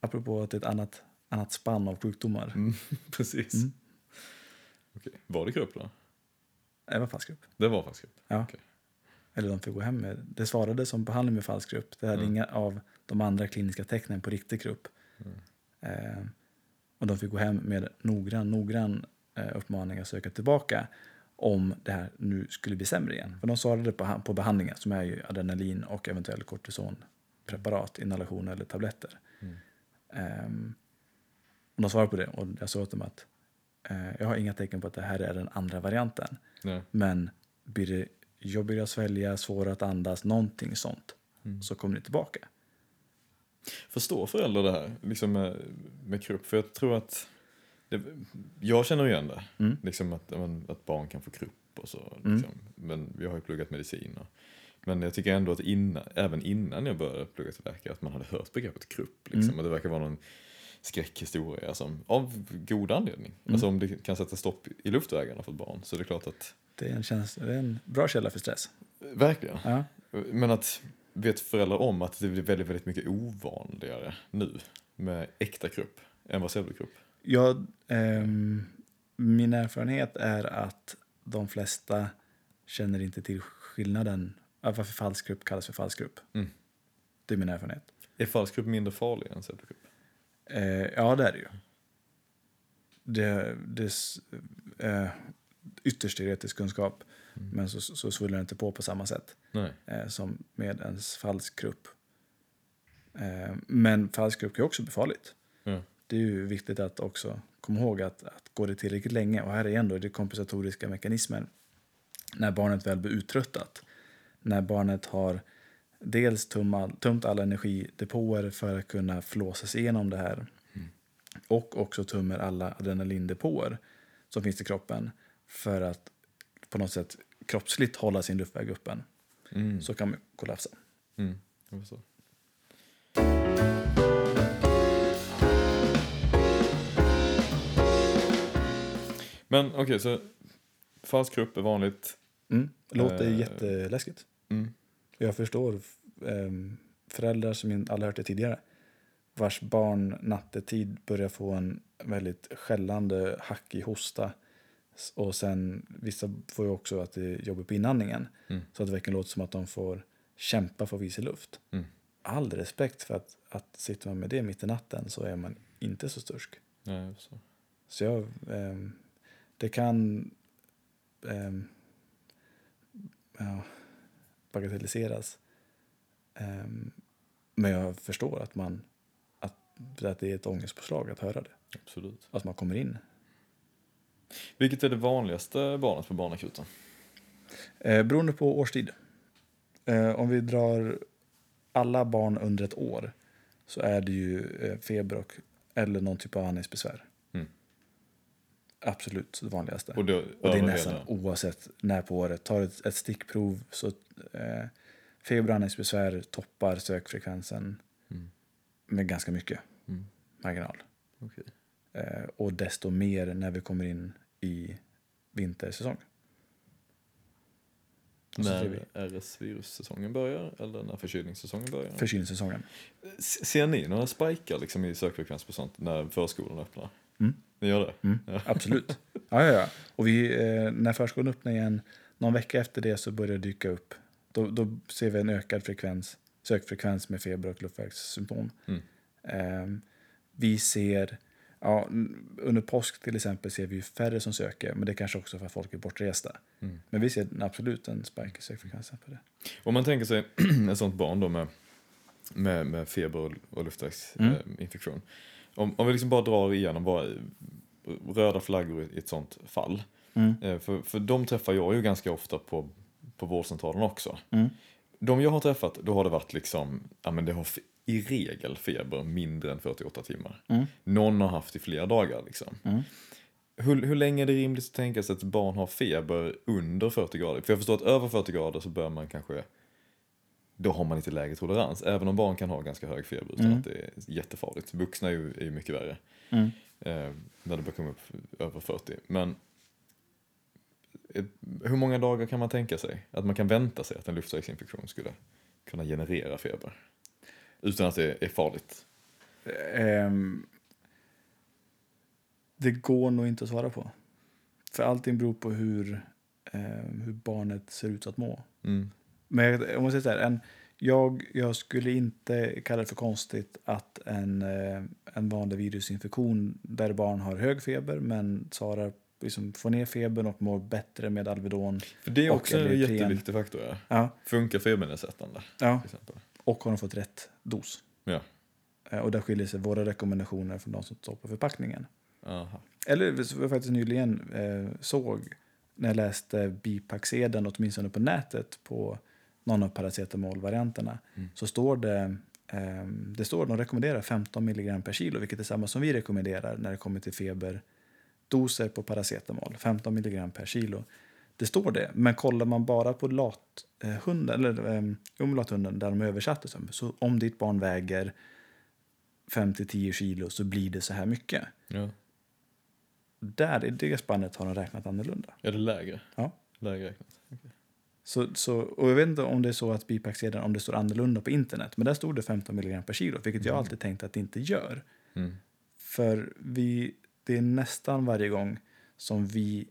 apropå att det är ett annat, annat spann av sjukdomar. Mm, precis. Mm. Okej. Var det grupp då? Det var falsk grupp. Det var faktiskt grupp. Ja. Okej. Eller de fick gå hem med. Det svarade som behandling med falsk grupp. Det hade Mm. inga av de andra kliniska tecknen på riktig grupp. Mm. Eh, och de fick gå hem med noggrann, noggrann eh, uppmaning att söka tillbaka om det här nu skulle bli sämre igen. För de svarade på, på behandlingen som är ju adrenalin och eventuellt kortisonpreparat, inhalation eller tabletter. Mm. Ehm, och de svarade på det och jag sa åt dem att eh, jag har inga tecken på att det här är den andra varianten. Nej. Men blir det jobbigare att svälja, svårare att andas, någonting sånt, Mm. så kommer ni tillbaka. Förstår föräldrar det här liksom med, med krupp? För jag tror att, det, jag känner igen det. Mm. Liksom att, att barn kan få krupp och så. Mm. Liksom. Men jag har ju pluggat medicin. Och, men jag tycker ändå att innan, även innan jag började plugga till läkare att man hade hört begreppet krupp. Liksom. Mm. Och det verkar vara någon skräckhistoria som, av god anledning. Mm. Alltså om det kan sätta stopp i luftvägarna för ett barn så är det klart att, Det är en, käns- det är en bra källa för stress. verkligen. Ja. Men att vet föräldrar om att det blir väldigt, väldigt mycket ovanligare nu med äkta krupp än vad pseudokrupp? Jag, ehm, min erfarenhet är att de flesta känner inte till skillnaden, ja, varför falsk grupp kallas för falsk grupp. Mm. Det är min erfarenhet. Är falsk grupp mindre farlig än pseudokrupp? Eh, ja, det är det ju. Det, det eh, ytterst teoretisk kunskap, Mm. men så, så svullar det inte på på samma sätt. Eh, som med en falsk grupp. Eh, men falsk grupp kan också bli farligt. Ja. Det är ju viktigt att också komma ihåg att, att går det tillräckligt länge, och här är ändå det kompensatoriska mekanismen, när barnet väl blir uttröttat, när barnet har dels tumma, tömt alla energidepåer för att kunna flåsa sig igenom det här Mm. och också tömmer alla adrenalindepåer som finns i kroppen för att på något sätt kroppsligt hålla sin luftväg öppen Mm. så kan man kollapsa. Mm. Men okej, så falsk grupp är vanligt. Mm. Låter Eh. jätteläskigt. Mm. Jag förstår ehm, föräldrar som in- aldrig hört det tidigare vars barn nattetid börjar få en väldigt skällande hackig hosta och sen vissa får ju också att det är jobbigt på inandningen Mm. så att det verkligen låter som att de får kämpa för att visa luft. Mm. All respekt för att, att sitter man med det mitt i natten så är man inte så stursk. Jag förstår. Så jag, ehm, det kan ehm, ja, bagatelliseras. Ehm, men jag förstår att, man, att, att det är ett ångestpåslag att höra det. Absolut. Att man kommer in. Vilket är det vanligaste barnet på barnakuten? Eh, beroende på årstid. Eh, om vi drar alla barn under ett år så är det ju eh, feber och, eller någon typ av andningsbesvär. Mm. Absolut det vanligaste. Och, då, Och det är nästan hela- oavsett när på året. Tar ett, ett stickprov så eh, feber och andningsbesvär toppar sökfrekvensen Mm. med ganska mycket Mm. marginal. Okej. Eh, och desto mer när vi kommer in i vintersäsong. När RS-virussäsongen börjar eller när förkylningssäsongen börjar? förkylningssäsongen. Ser ni några spikar liksom i sökfrekvens på sånt när förskolan öppnar? Mm. Ni gör det? Mm, Ja. Absolut. Ja, ja, ja. Och vi, eh, när förskolan öppnar igen, någon vecka efter det så börjar det dyka upp. Då, då ser vi en ökad frekvens, sökfrekvens med feber och luftvägssymptom. Mm. Ehm, vi ser, ja, under påsk till exempel ser vi färre som söker, men det är kanske också för att folk är bortresta. Mm. Men vi ser absolut en spike i sökfrekvensen på det. Om man tänker sig ett sånt barn då med, med, med feber och, och luftvägsinfektion. Mm. Om, om vi liksom bara drar igenom vad, röda flaggor i ett sånt fall. Mm. Eh, för, för de träffar jag ju ganska ofta på, på vårdcentralen också. Mm. De jag har träffat, då har det varit liksom, ja men det har i regel feber mindre än 48 timmar. Mm. Någon har haft i flera dagar liksom. Mm. Hur, hur länge är det rimligt att tänka sig att ett barn har feber under 40 grader? För jag förstår att över 40 grader så bör man kanske, då har man lite lägre tolerans. Även om barn kan ha ganska hög feber utan Mm. att det är jättefarligt. Vuxna är ju, är mycket värre Mm. eh, när det börjar komma upp över 40. Men eh, hur många dagar kan man tänka sig att man kan vänta sig att en luftvägsinfektion skulle kunna generera feber? Utan att det är farligt. Ehm, det går nog inte att svara på. För allting beror på hur, ehm, hur barnet ser ut att må. Mm. Men jag, jag måste säga så här, en, jag, jag skulle inte kalla det för konstigt att en, eh, en vanlig virusinfektion där barn har hög feber men svarar, liksom får ner febern och mår bättre med Alvedon. För det är också en Alipren. jätteviktig faktor. Ja. Ja, Funkar febernedsättande ja. till exempel? Och har de fått rätt dos. Ja. Eh, Och där skiljer sig våra rekommendationer från de som står på förpackningen. Aha. Eller som jag faktiskt nyligen eh, såg när jag läste bipacksedeln, åtminstone på nätet, på någon av paracetamolvarianterna, Mm. så står det, eh, det står de rekommenderar 15 milligram per kilo, vilket är samma som vi rekommenderar när det kommer till feberdoser på paracetamol, 15 milligram per kilo. Det står det, men kollar man bara på lathunden, eller men lathunden där de översatte, som, så om ditt barn väger 5-10 kilo så blir det så här mycket Ja. där i det spannet har de räknat annorlunda. Är det lägre? Ja. Lägre räknat. Så, så, och jag vet inte om det är så att bipacksedeln, om det står annorlunda på internet, men där stod det 15 mg per kilo, vilket jag Mm. alltid tänkt att det inte gör. Mm. För vi, det är nästan varje gång som vi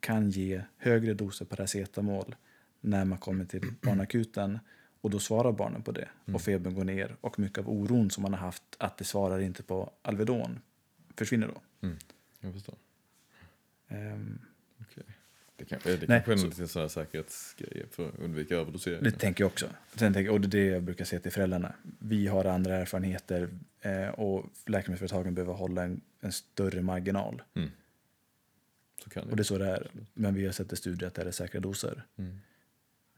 kan ge högre doser paracetamol när man kommer till barnakuten och då svarar barnen på det Mm. och febern går ner och mycket av oron som man har haft att det svarar inte på Alvedon försvinner då. Jag förstår. Ehm, Det, kan, det Nej, kanske är så- en liten sån här säkerhetsgrej för att undvika överdosering. Det tänker jag också. Sen tänker, och det är det jag brukar säga till föräldrarna. Vi har andra erfarenheter eh, och läkemedelsföretagen behöver hålla en, en större marginal. Så det. Och det är så det är. Men vi har sett i studier att det är säkra doser. Mm.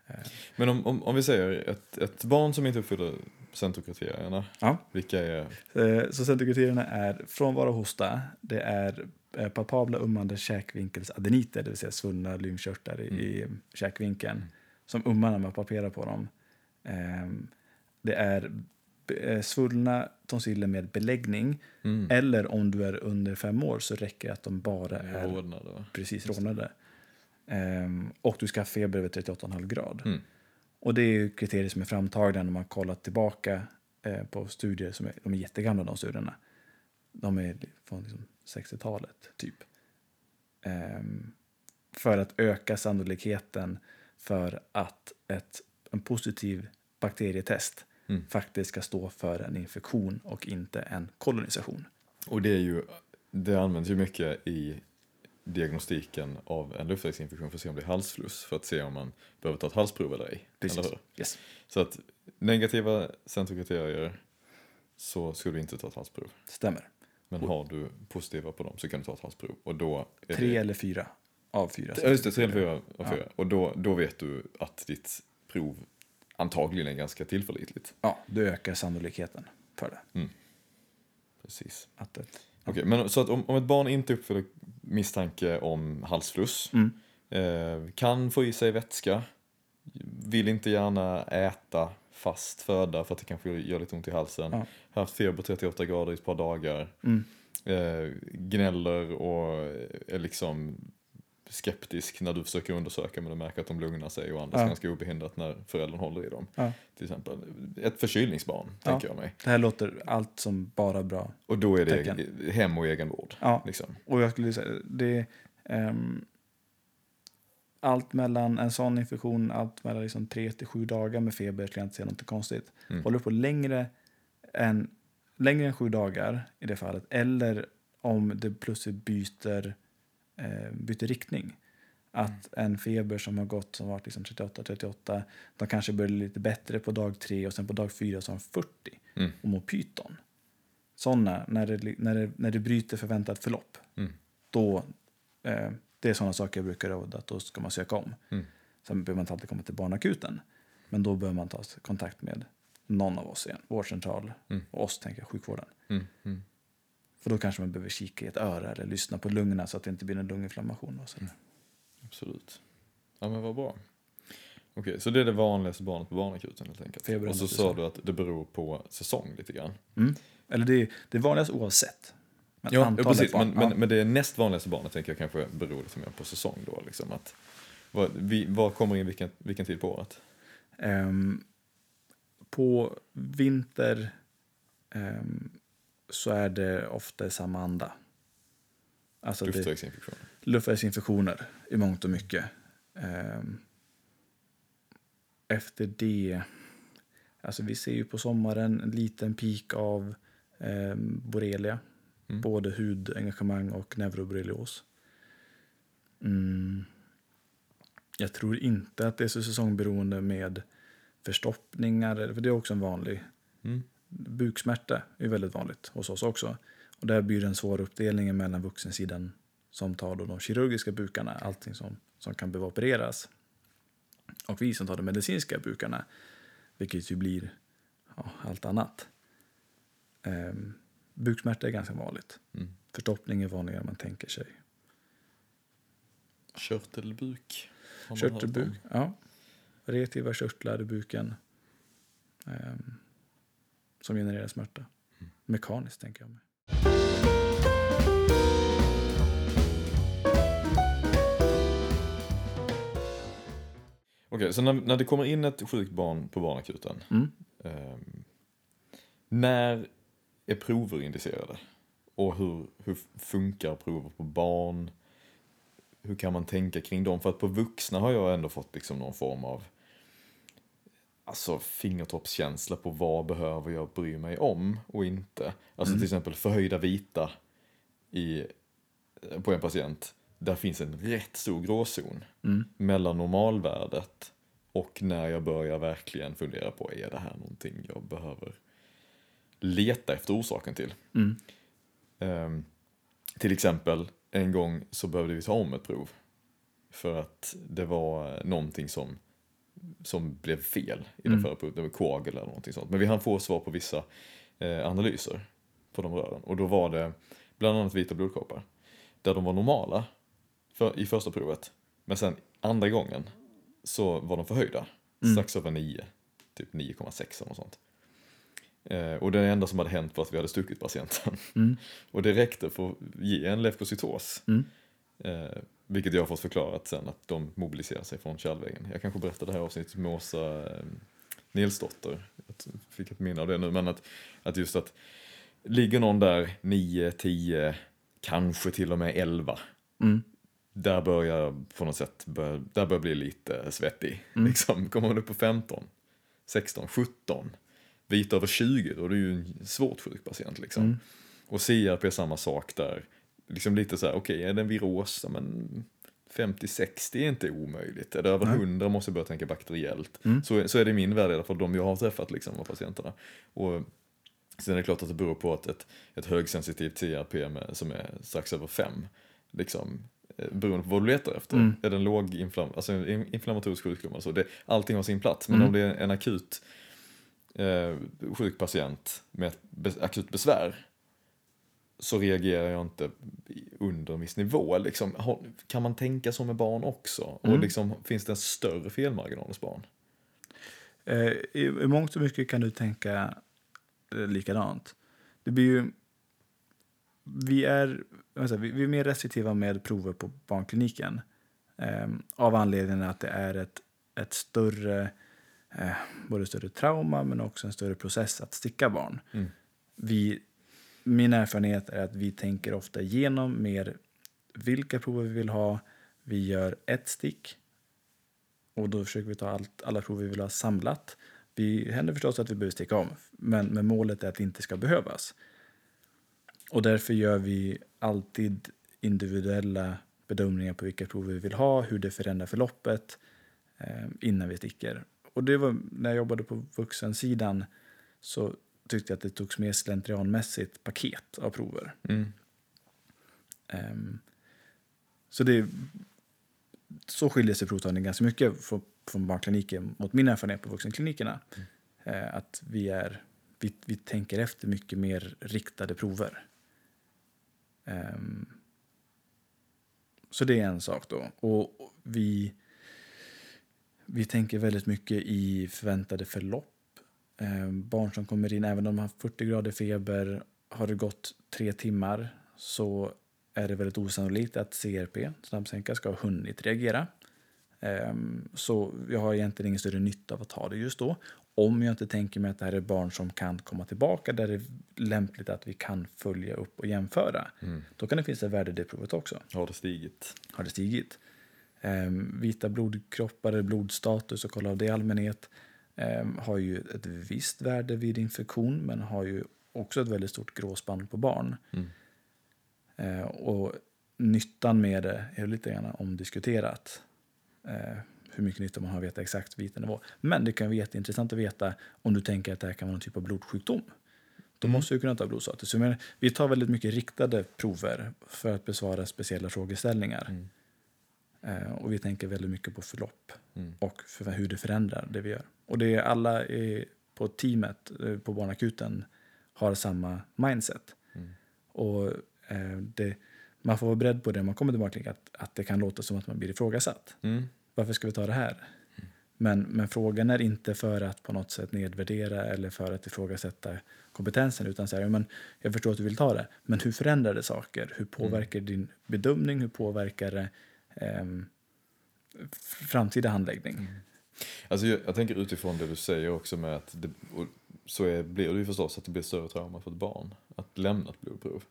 Eh, Men om, om, om vi säger ett, ett barn som inte uppfyller centrokriterierna, Ja. vilka är... Eh, Så centrokriterierna är frånvaro hosta, det är eh, palpabla ummande käkvinkelsadeniter, det vill säga svullna lymfkörtlar i, Mm. i käkvinkeln, som ummar när man palperar på dem. Det är svullna tonsiller med beläggning, Mm. eller om du är under fem år så räcker det att de bara är Rodnad och... precis rodnade. Ehm, och du ska ha feber över 38,5 grad. Mm. Och det är ju kriterier som är framtagna när man kollat tillbaka eh, på studier som är, de är jättegamla de studierna. De är från liksom 60-talet typ. Ehm, för att öka sannolikheten för att ett, en positiv bakterietest Mm. faktiskt ska stå för en infektion och inte en kolonisation. Och det är ju, det används ju mycket i diagnostiken av en luftvägsinfektion för att se om det är halsfluss, för att se om man behöver ta ett halsprov eller ej. Precis. Eller? Yes. Så att negativa centrokriterier så skulle du inte ta ett halsprov. Stämmer. Men har du positiva på dem så kan du ta ett halsprov. Och då Tre det, eller fyra av fyra. Ja, just det, tre eller fyra av Ja. fyra. Och då, då vet du att ditt prov antagligen ganska tillförlitligt. Ja, du ökar sannolikheten för det. Precis. Att ett, Okej, men så att om, om ett barn inte uppfyller misstanke om halsfluss, Mm. eh, kan få i sig vätska, vill inte gärna äta fast föda för att det kanske gör lite ont i halsen, Ja. haft feber 38 grader i ett par dagar, Mm. eh, gnäller och är liksom skeptisk när du försöker undersöka men du märker att de lugnar sig och andas Ja. ganska obehindrat när föräldern håller i dem. Ja. Till exempel. Ett förkylningsbarn, Ja. tänker jag mig. Det här låter allt som bara bra. Och då är det Tecken. hem och egenvård. Ja, Liksom. och jag skulle säga det ehm, allt mellan en sån infektion, allt mellan liksom tre till sju dagar med feber skulle jag inte säga något konstigt. Mm. Håller du på längre än, längre än sju dagar i det fallet, eller om det plötsligt byter, eh, byter riktning. Att en feber som har gått som varit liksom 38-38, de kanske börjar lite bättre på dag tre och sen på dag fyra så har de 40 Mm. och mår pyton. Sådana, när det, när, det, när det bryter förväntat förlopp, Mm. då, eh, det är sådana saker jag brukar råda att då ska man söka om. Mm. Sen behöver man inte alltid komma till barnakuten, men då behöver man ta kontakt med någon av oss igen, vårdcentral Mm. och oss, tänker jag, sjukvården. Mm. För då kanske man behöver kika i ett öra eller lyssna på lungorna så att det inte blir en lunginflammation. Och så. Mm. Absolut. Ja men vad bra. Okej, så det är det vanligaste barnet på barnakuten helt enkelt. Feber och så sa du att det beror på säsong lite grann. Mm. Eller det är, det är vanligast oavsett. Men Ja, ja precis. barn, Men, men, ja. men det näst vanligaste barnet tänker jag kanske beror lite mer på säsong då. Liksom, att, vad, vi, vad kommer in vilken, vilken tid på året? Ehm, på vinter ehm, så är det ofta i samma anda. Alltså Luftvägsinfektioner. luftvägsinfektioner i mångt och mycket. Ehm, efter det, alltså vi ser ju på sommaren en liten peak av ehm, borrelia. Mm. Både hudengagemang och neuroborrelios. Mm. Jag tror inte att det är så säsongberoende med förstoppningar, för det är också en vanlig Mm. Buksmärta är väldigt vanligt hos oss också. Och där blir det en svår uppdelning mellan vuxensidan som tar då de kirurgiska bukarna, allting som, som kan behöva opereras. Och vi som tar de medicinska bukarna, vilket ju blir ja, allt annat. Ehm, buksmärta är ganska vanligt. Mm. Förstoppning är vanligare än man tänker sig. Körtelbuk. Körtelbuk, ja. Reaktiva körtlar i buken. ehm, som genererar smärta. Mm. Mekaniskt tänker jag mig. Okej, så när, när det kommer in ett sjukt barn på barnakuten. Mm. ehm, när är prover indicerade? Och hur, hur funkar prover på barn? Hur kan man tänka kring dem? För att på vuxna har jag ändå fått liksom någon form av alltså fingertoppskänsla på vad behöver jag bry mig om och inte. Alltså Mm. till exempel förhöjda vita i, på en patient. Där finns en rätt stor gråzon Mm. mellan normalvärdet och när jag börjar verkligen fundera på är det här någonting jag behöver leta efter orsaken till. Mm. Ehm, till exempel, en gång så behövde vi ta om ett prov. För att det var någonting som, som blev fel i det Mm. förra provet. Det var eller någonting sånt. Men vi hann få svar på vissa eh, analyser på de rören. Och då var det bland annat vita blodkroppar. Där de var normala för, i första provet. Men sen andra gången så var de förhöjda. Mm. Strax över 9. Typ 9,6 eller något sånt. Eh, och det enda som hade hänt var att vi hade stuckit patienten. Mm. Och det räckte för att ge en leukocytos. Mm. Eh, vilket jag har fått förklarat sen att de mobiliserar sig från kärlväggen. Jag kanske berättade det här avsnittet med Åsa eh, Nilsdotter. Jag fick ett minne av det nu. Men att, att just att ligger någon där 9, 10, kanske till och med 11. Mm. Där börjar jag på något sätt, bör, där börjar bli lite svettig. Mm. Liksom, kommer man upp på 15, 16, 17, vita över 20, då är det ju en svårt sjuk patient. Liksom. Mm. Och CRP är samma sak där. Liksom lite så här, okej, är det en viros? Men 50-60 är inte omöjligt. Är det över Nej. 100 måste jag börja tänka bakteriellt. Mm. Så, så är det i min värld i alla fall, de jag har träffat liksom, av patienterna. Och sen är det klart att det beror på att ett, ett högsensitivt CRP med, som är strax över 5, liksom, eh, beroende på vad du letar efter. Mm. Är det en låg inflam alltså en in- inflammatorisk sjukdom, alltså det, allting har sin plats. Men Mm. om det är en akut eh, sjuk patient med akut besvär så reagerar jag inte under en viss nivå. Liksom, kan man tänka så med barn också? Och Mm. liksom, finns det en större felmarginal hos barn? Eh, i, I mångt och mycket kan du tänka eh, likadant. Det blir ju... vi, är, säger, vi, vi är mer restriktiva med prover på barnkliniken. Eh, av anledningen att det är ett, ett större, eh, både större trauma men också en större process att sticka barn. Mm. Vi, min erfarenhet är att vi tänker ofta igenom mer vilka prover vi vill ha. Vi gör ett stick och då försöker vi ta allt, alla prover vi vill ha samlat. Vi händer förstås att vi behöver sticka om, men, men målet är att det inte ska behövas. Och därför gör vi alltid individuella bedömningar på vilka prover vi vill ha, hur det förändrar förloppet eh, innan vi sticker. Och det var när jag jobbade på vuxensidan så tyckte jag att det togs mer slentrianmässigt paket av prover. Mm. Um, så det så skiljer sig provtagningen ganska mycket från, från barnkliniken mot min erfarenhet på vuxenklinikerna. Mm. Uh, att vi, är, vi, vi tänker efter mycket mer riktade prover. Um, så det är en sak då. Och vi, vi tänker väldigt mycket i förväntade förlopp. Eh, barn som kommer in, även om de har 40 grader feber, har det gått tre timmar så är det väldigt osannolikt att CRP, snabbsänka, ska ha hunnit reagera. Eh, så jag har egentligen ingen större nytta av att ta det just då. Om jag inte tänker mig att det här är barn som kan komma tillbaka där det är lämpligt att vi kan följa upp och jämföra. Mm. Då kan det finnas ett värde i det provet också. Har det stigit? Har det stigit? Eh, vita blodkroppar blodstatus och kolla av det i allmänhet har ju ett visst värde vid infektion men har ju också ett väldigt stort gråspann på barn. Mm. Eh, och nyttan med det är lite grann omdiskuterat. Eh, hur mycket nytta man har att veta exakt vilken nivå. Men det kan vara jätteintressant att veta om du tänker att det här kan vara någon typ av blodsjukdom. Då Mm. måste du kunna ta blodstatus. Vi tar väldigt mycket riktade prover för att besvara speciella frågeställningar. Mm. Eh, och vi tänker väldigt mycket på förlopp Mm. och för hur det förändrar det vi gör. Och det är alla på teamet eh, på barnakuten har samma mindset. Mm. Och eh, det, man får vara beredd på det när man kommer till barnkliniken, att, att det kan låta som att man blir ifrågasatt. Mm. Varför ska vi ta det här? Men, men frågan är inte för att på något sätt nedvärdera eller för att ifrågasätta kompetensen utan säga, men jag förstår att du vill ta det, men hur förändrar det saker? Hur påverkar din bedömning? Hur påverkar det ehm, framtida handläggning? Alltså jag, jag tänker utifrån det du säger också med att det, så är, blir det ju förstås att det blir större trauma för ett barn att lämna ett blodprov.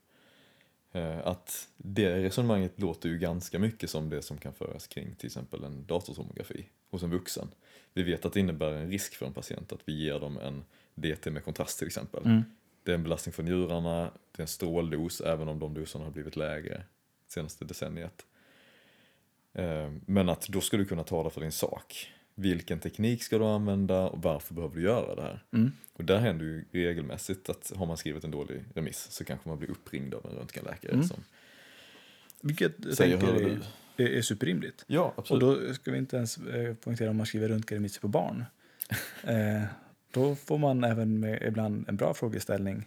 Eh, att det resonemanget låter ju ganska mycket som det som kan föras kring till exempel en datortomografi hos en vuxen. Vi vet att det innebär en risk för en patient att vi ger dem en DT med kontrast till exempel. Mm. Det är en belastning för njurarna, det är en stråldos även om de doserna har blivit lägre senaste decenniet. Eh, Men att då ska du kunna tala för din sak. Vilken teknik ska du använda och varför behöver du göra det här? Mm. Och där händer ju regelmässigt att har man skrivit en dålig remiss så kanske man blir uppringd av en röntgenläkare Mm. som Vilket säger tänker är, du. är, superrimligt. Ja, Och absolut. då ska vi inte ens eh, poängtera om man skriver röntgenremisser på barn. eh, då får man även med ibland en bra frågeställning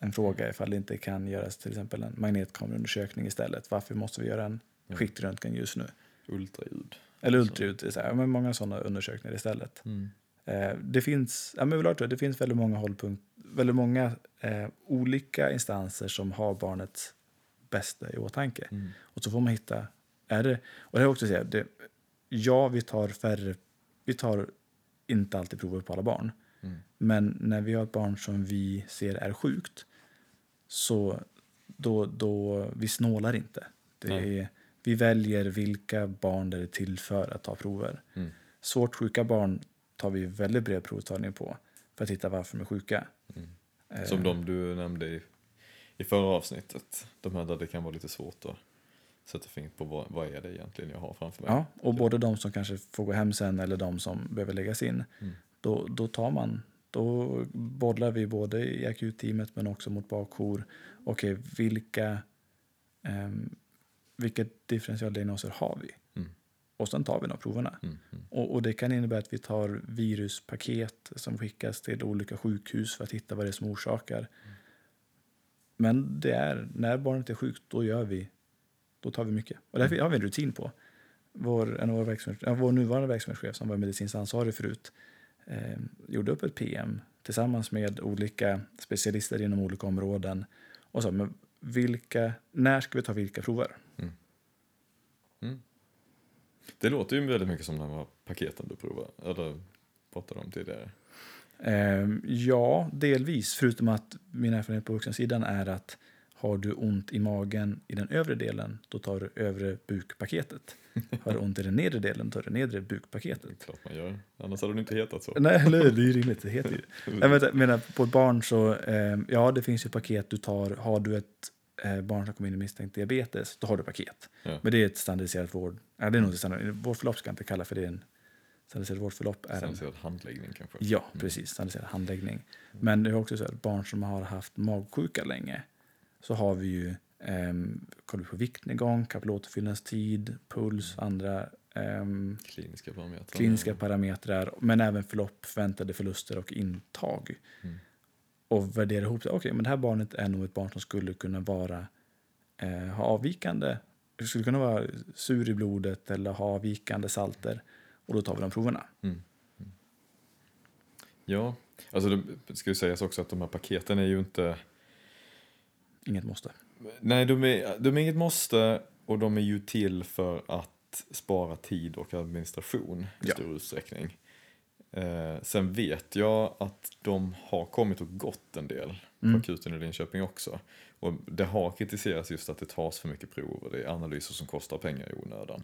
en fråga ifall det inte kan göras till exempel en magnetkameraundersökning istället. Varför måste vi göra en. Skiktröntgen just nu? Ultraljud. Eller ultraljud, det är så här, men många sådana undersökningar istället. Mm. Eh, det finns, ja, men överlag tror jag, det finns väldigt många hållpunkt, väldigt många eh, olika instanser som har barnets bästa i åtanke. Mm. Och så får man hitta, är det, och det är också säga, det, ja vi tar färre, vi tar inte alltid prover på alla barn. Mm. Men när vi har ett barn som vi ser är sjukt så då, då vi snålar inte. Det Nej. är, vi väljer vilka barn det är till för att ta prover. Mm. Svårt sjuka barn tar vi väldigt bred provtagning på för att hitta varför de är sjuka. Mm. Eh, Som de du nämnde i, i förra avsnittet. De här där det kan vara lite svårt att sätta fingret på vad, vad är det egentligen jag har framför mig. Ja, och både de som kanske får gå hem sen eller de som behöver läggas in. Mm. Då, då tar man, då bollar vi både i akutteamet men också mot bakjour. Okej, vilka, um, vilka differentialdiagnoser har vi? Mm. Och sen tar vi de proverna. Mm. Mm. Och, och det kan innebära att vi tar viruspaket som skickas till olika sjukhus för att hitta vad det är som orsakar. Men det är, när barnet är sjukt, då gör vi, då tar vi mycket. Och därför har vi en rutin på. Vår, en av vår, verksamhet, vår nuvarande verksamhetschef som var medicinskt ansvarig förut eh, gjorde upp ett PM tillsammans med olika specialister inom olika områden och sa, men vilka, när ska vi ta vilka prover? Det låter ju väldigt mycket som de här paketen du provar, eller pratade om tidigare. Ehm, ja, delvis. Förutom att min erfarenhet på vuxensidan är att har du ont i magen i den övre delen, då tar du övre bukpaketet. Har du ont i den nedre delen, tar du nedre Det är bukpaketet. klart man gör. Annars hade det inte hetat så. Nej, eller det är ju rimligt. Det heter ju. Jag menar, på ett barn så, ehm, ja det finns ju paket du tar. Har du ett barn som kommer in med misstänkt diabetes, då har du paket. Ja. Men det är ett standardiserat vård. Ja, det är nog ett standard, vårdförlopp ska jag inte kalla för det. Är en standardiserat vårdförlopp är en Standardiserad handläggning kanske. Ja, precis. Standardiserad handläggning. Men det är också så att barn som har haft magsjuka länge så har vi ju um, kollar vi på viktnedgång, kapillåterfyllnadstid, puls, andra ehm, Kliniska parametrar. kliniska parametrar, men även förlopp, förväntade förluster och intag. Mm. Och värdera ihop det. Okej, men det här barnet är nog ett barn som skulle kunna vara eh, ha avvikande, det skulle kunna vara sur i blodet eller ha avvikande salter. Och då tar vi de proverna. Mm. Mm. Ja, alltså det ska ju sägas också att de här paketen är ju inte... Inget måste. Nej, de är, de är inget måste och de är ju till för att spara tid och administration i Ja. stor utsträckning. Eh, sen vet jag att de har kommit och gått en del på Mm. akuten i Linköping också. Och det har kritiserats just att det tas för mycket prov och det är analyser som kostar pengar i onödan.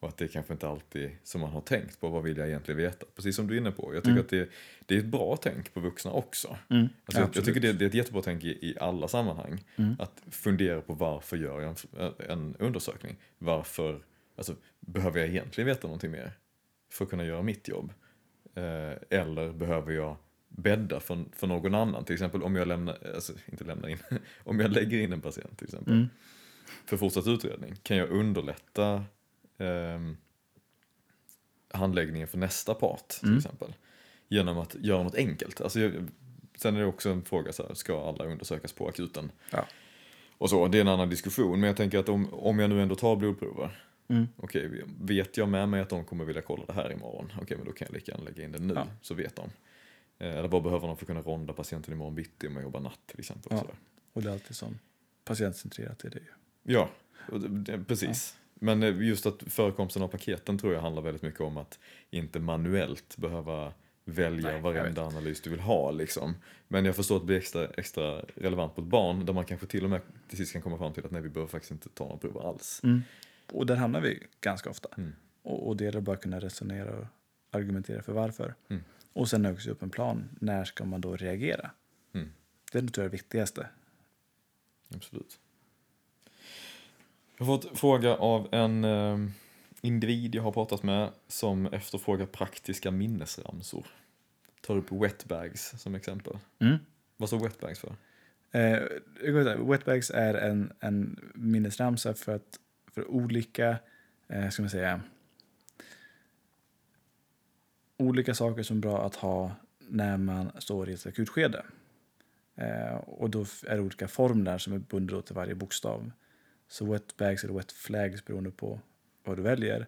Och att det kanske inte alltid som man har tänkt på, vad vill jag egentligen veta? Precis som du är inne på, jag tycker Mm. att det, det är ett bra tänk på vuxna också. Mm. Alltså jag, jag tycker det, det är ett jättebra tänk i, i alla sammanhang. Mm. Att fundera på varför gör jag en, en undersökning? Varför, alltså behöver jag egentligen veta någonting mer? För att kunna göra mitt jobb? Eh, eller behöver jag bädda för, för någon annan? Till exempel om jag lämnar, alltså inte lämnar in, om jag lägger in en patient till exempel. Mm. För fortsatt utredning, kan jag underlätta ehm, handläggningen för nästa part till Mm. exempel? Genom att göra något enkelt. Alltså, jag, sen är det också en fråga, så här, ska alla undersökas på akuten? Ja. Och så, det är en annan diskussion, men jag tänker att om, om jag nu ändå tar blodprover, Mm. okej, vet jag med mig att de kommer vilja kolla det här imorgon? Okej, men då kan jag lika gärna lägga in det nu, Ja. så vet de. Eh, Eller vad behöver de för att kunna ronda patienten imorgon bitti om jag jobbar natt till exempel? Och Ja. Och det är alltid som patientcentrerat är det ju. Ja, precis. Men eh, just att förekomsten av paketen tror jag handlar väldigt mycket om att inte manuellt behöva välja Nej, varenda analys du vill ha. Liksom. Men jag förstår att det blir extra, extra relevant på ett barn där man kanske till och med till sist kan komma fram till att nej, vi behöver faktiskt inte ta några prover alls. Och där hamnar vi ganska ofta. Mm. Och, och det gäller bara att kunna resonera och argumentera för varför. Mm. Och sen också upp en plan. När ska man då reagera? Mm. Det är jag det viktigaste. Absolut. Jag har fått fråga av en eh, individ jag har pratat med som efterfrågar praktiska minnesramsor. Tar upp wetbags som exempel. Vad står wetbags för? Eh. Wetbags är en, en minnesramsa för, att, för olika, eh, ska man säga, olika saker som är bra att ha när man står i ett akutskede. Eh, och då är det olika formler som är bundna till varje bokstav. Så wetbags eller wet flags beroende på vad du väljer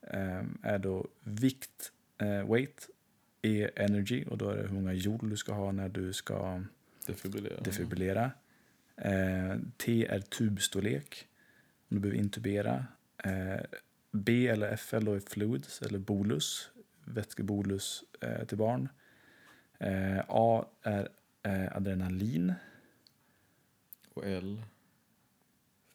eh, är då vikt, eh, weight, E energy och då är det hur många joule du ska ha när du ska Defibrillera. defibrillera. Eh, T är tubstorlek, om du behöver intubera. Eh, B eller FL då är fluids eller bolus, vätskebolus eh, till barn. Eh, A är eh, adrenalin. Och L.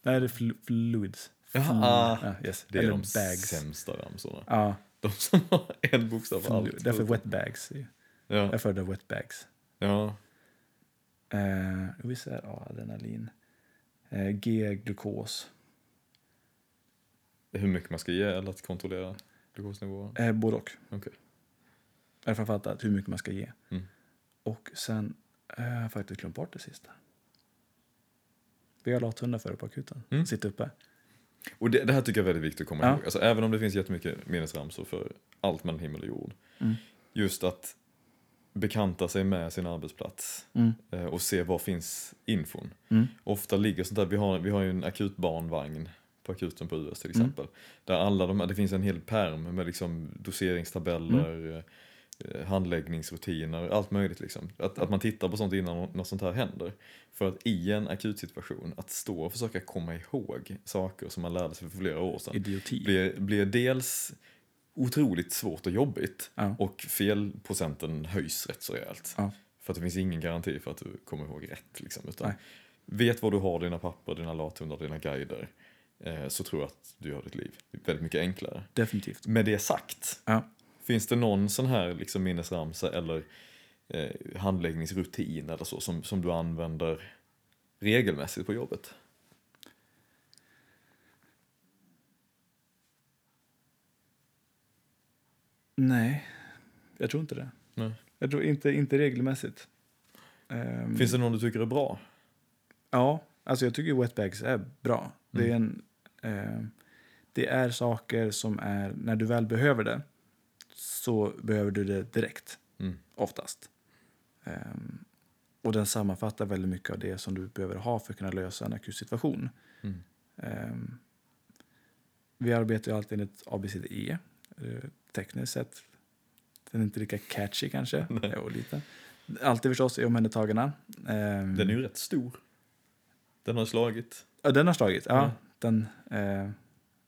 Nej, det är flu- fluids. Jaha, ah. ja, yes. Det är eller de bags. sämsta ramsorna. Ja, De som har en bokstav för allt. därför wet bags. Ja, Jag föredrar wet bags. ja. Eh, visst är A adrenalin. Eh, G glukos. Hur mycket man ska ge eller att kontrollera glukosnivån. Eh, både och. Okej. Eller framförallt att hur mycket man ska ge. Mm. Och sen eh, har jag faktiskt glömt bort det sista. Vi har lathundar för på akuten. Mm. Sitter uppe. Och det, det här tycker jag är väldigt viktigt att komma Ja. ihåg. Alltså, även om det finns jättemycket minnesramsor för allt mellan himmel och jord. Mm. Just att bekanta sig med sin arbetsplats Mm. eh, och se var finns infon. Mm. Ofta ligger sånt där, vi har, vi har ju en akutbarnvagn på akuten på US till Mm. exempel. Där alla de, det finns en hel perm med liksom doseringstabeller, Mm. handläggningsrutiner, allt möjligt. Liksom. Att, att man tittar på sånt innan något sånt här händer. För att i en akutsituation, att stå och försöka komma ihåg saker som man lärde sig för flera år sedan Idioti. blir, blir dels otroligt svårt och jobbigt Ja. och felprocenten höjs rätt så rejält. Ja. För att det finns ingen garanti för att du kommer ihåg rätt. Liksom, utan Nej. vet var du har dina papper, dina lathundar, dina guider. Eh, så tror jag att du gör ditt liv väldigt mycket enklare. Definitivt. Med det sagt, Ja. finns det någon sån här liksom minnesramsa eller eh, handläggningsrutin eller så som, som du använder regelmässigt på jobbet? Nej, jag tror inte det. Nej. Jag tror inte, inte regelmässigt. Ehm, Finns det någon du tycker är bra? Ja, alltså jag tycker wetbags är bra. Det, är en, eh, det är saker som är, när du väl behöver det, så behöver du det direkt, Mm. oftast. Ehm, och den sammanfattar väldigt mycket av det som du behöver ha för att kunna lösa en akut situation. Mm. Ehm, vi arbetar ju alltid enligt ABCDE. Eh, tekniskt sett. Den är inte lika catchy kanske. Jo, lite. Alltid förstås är omhändertagarna. Ehm, Den är ju rätt stor. Den har slagit. Ja, den har slagit. Ja, Mm den, eh,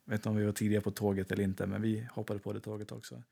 vet inte om vi var tidiga på tåget eller inte, men vi hoppade på det tåget också.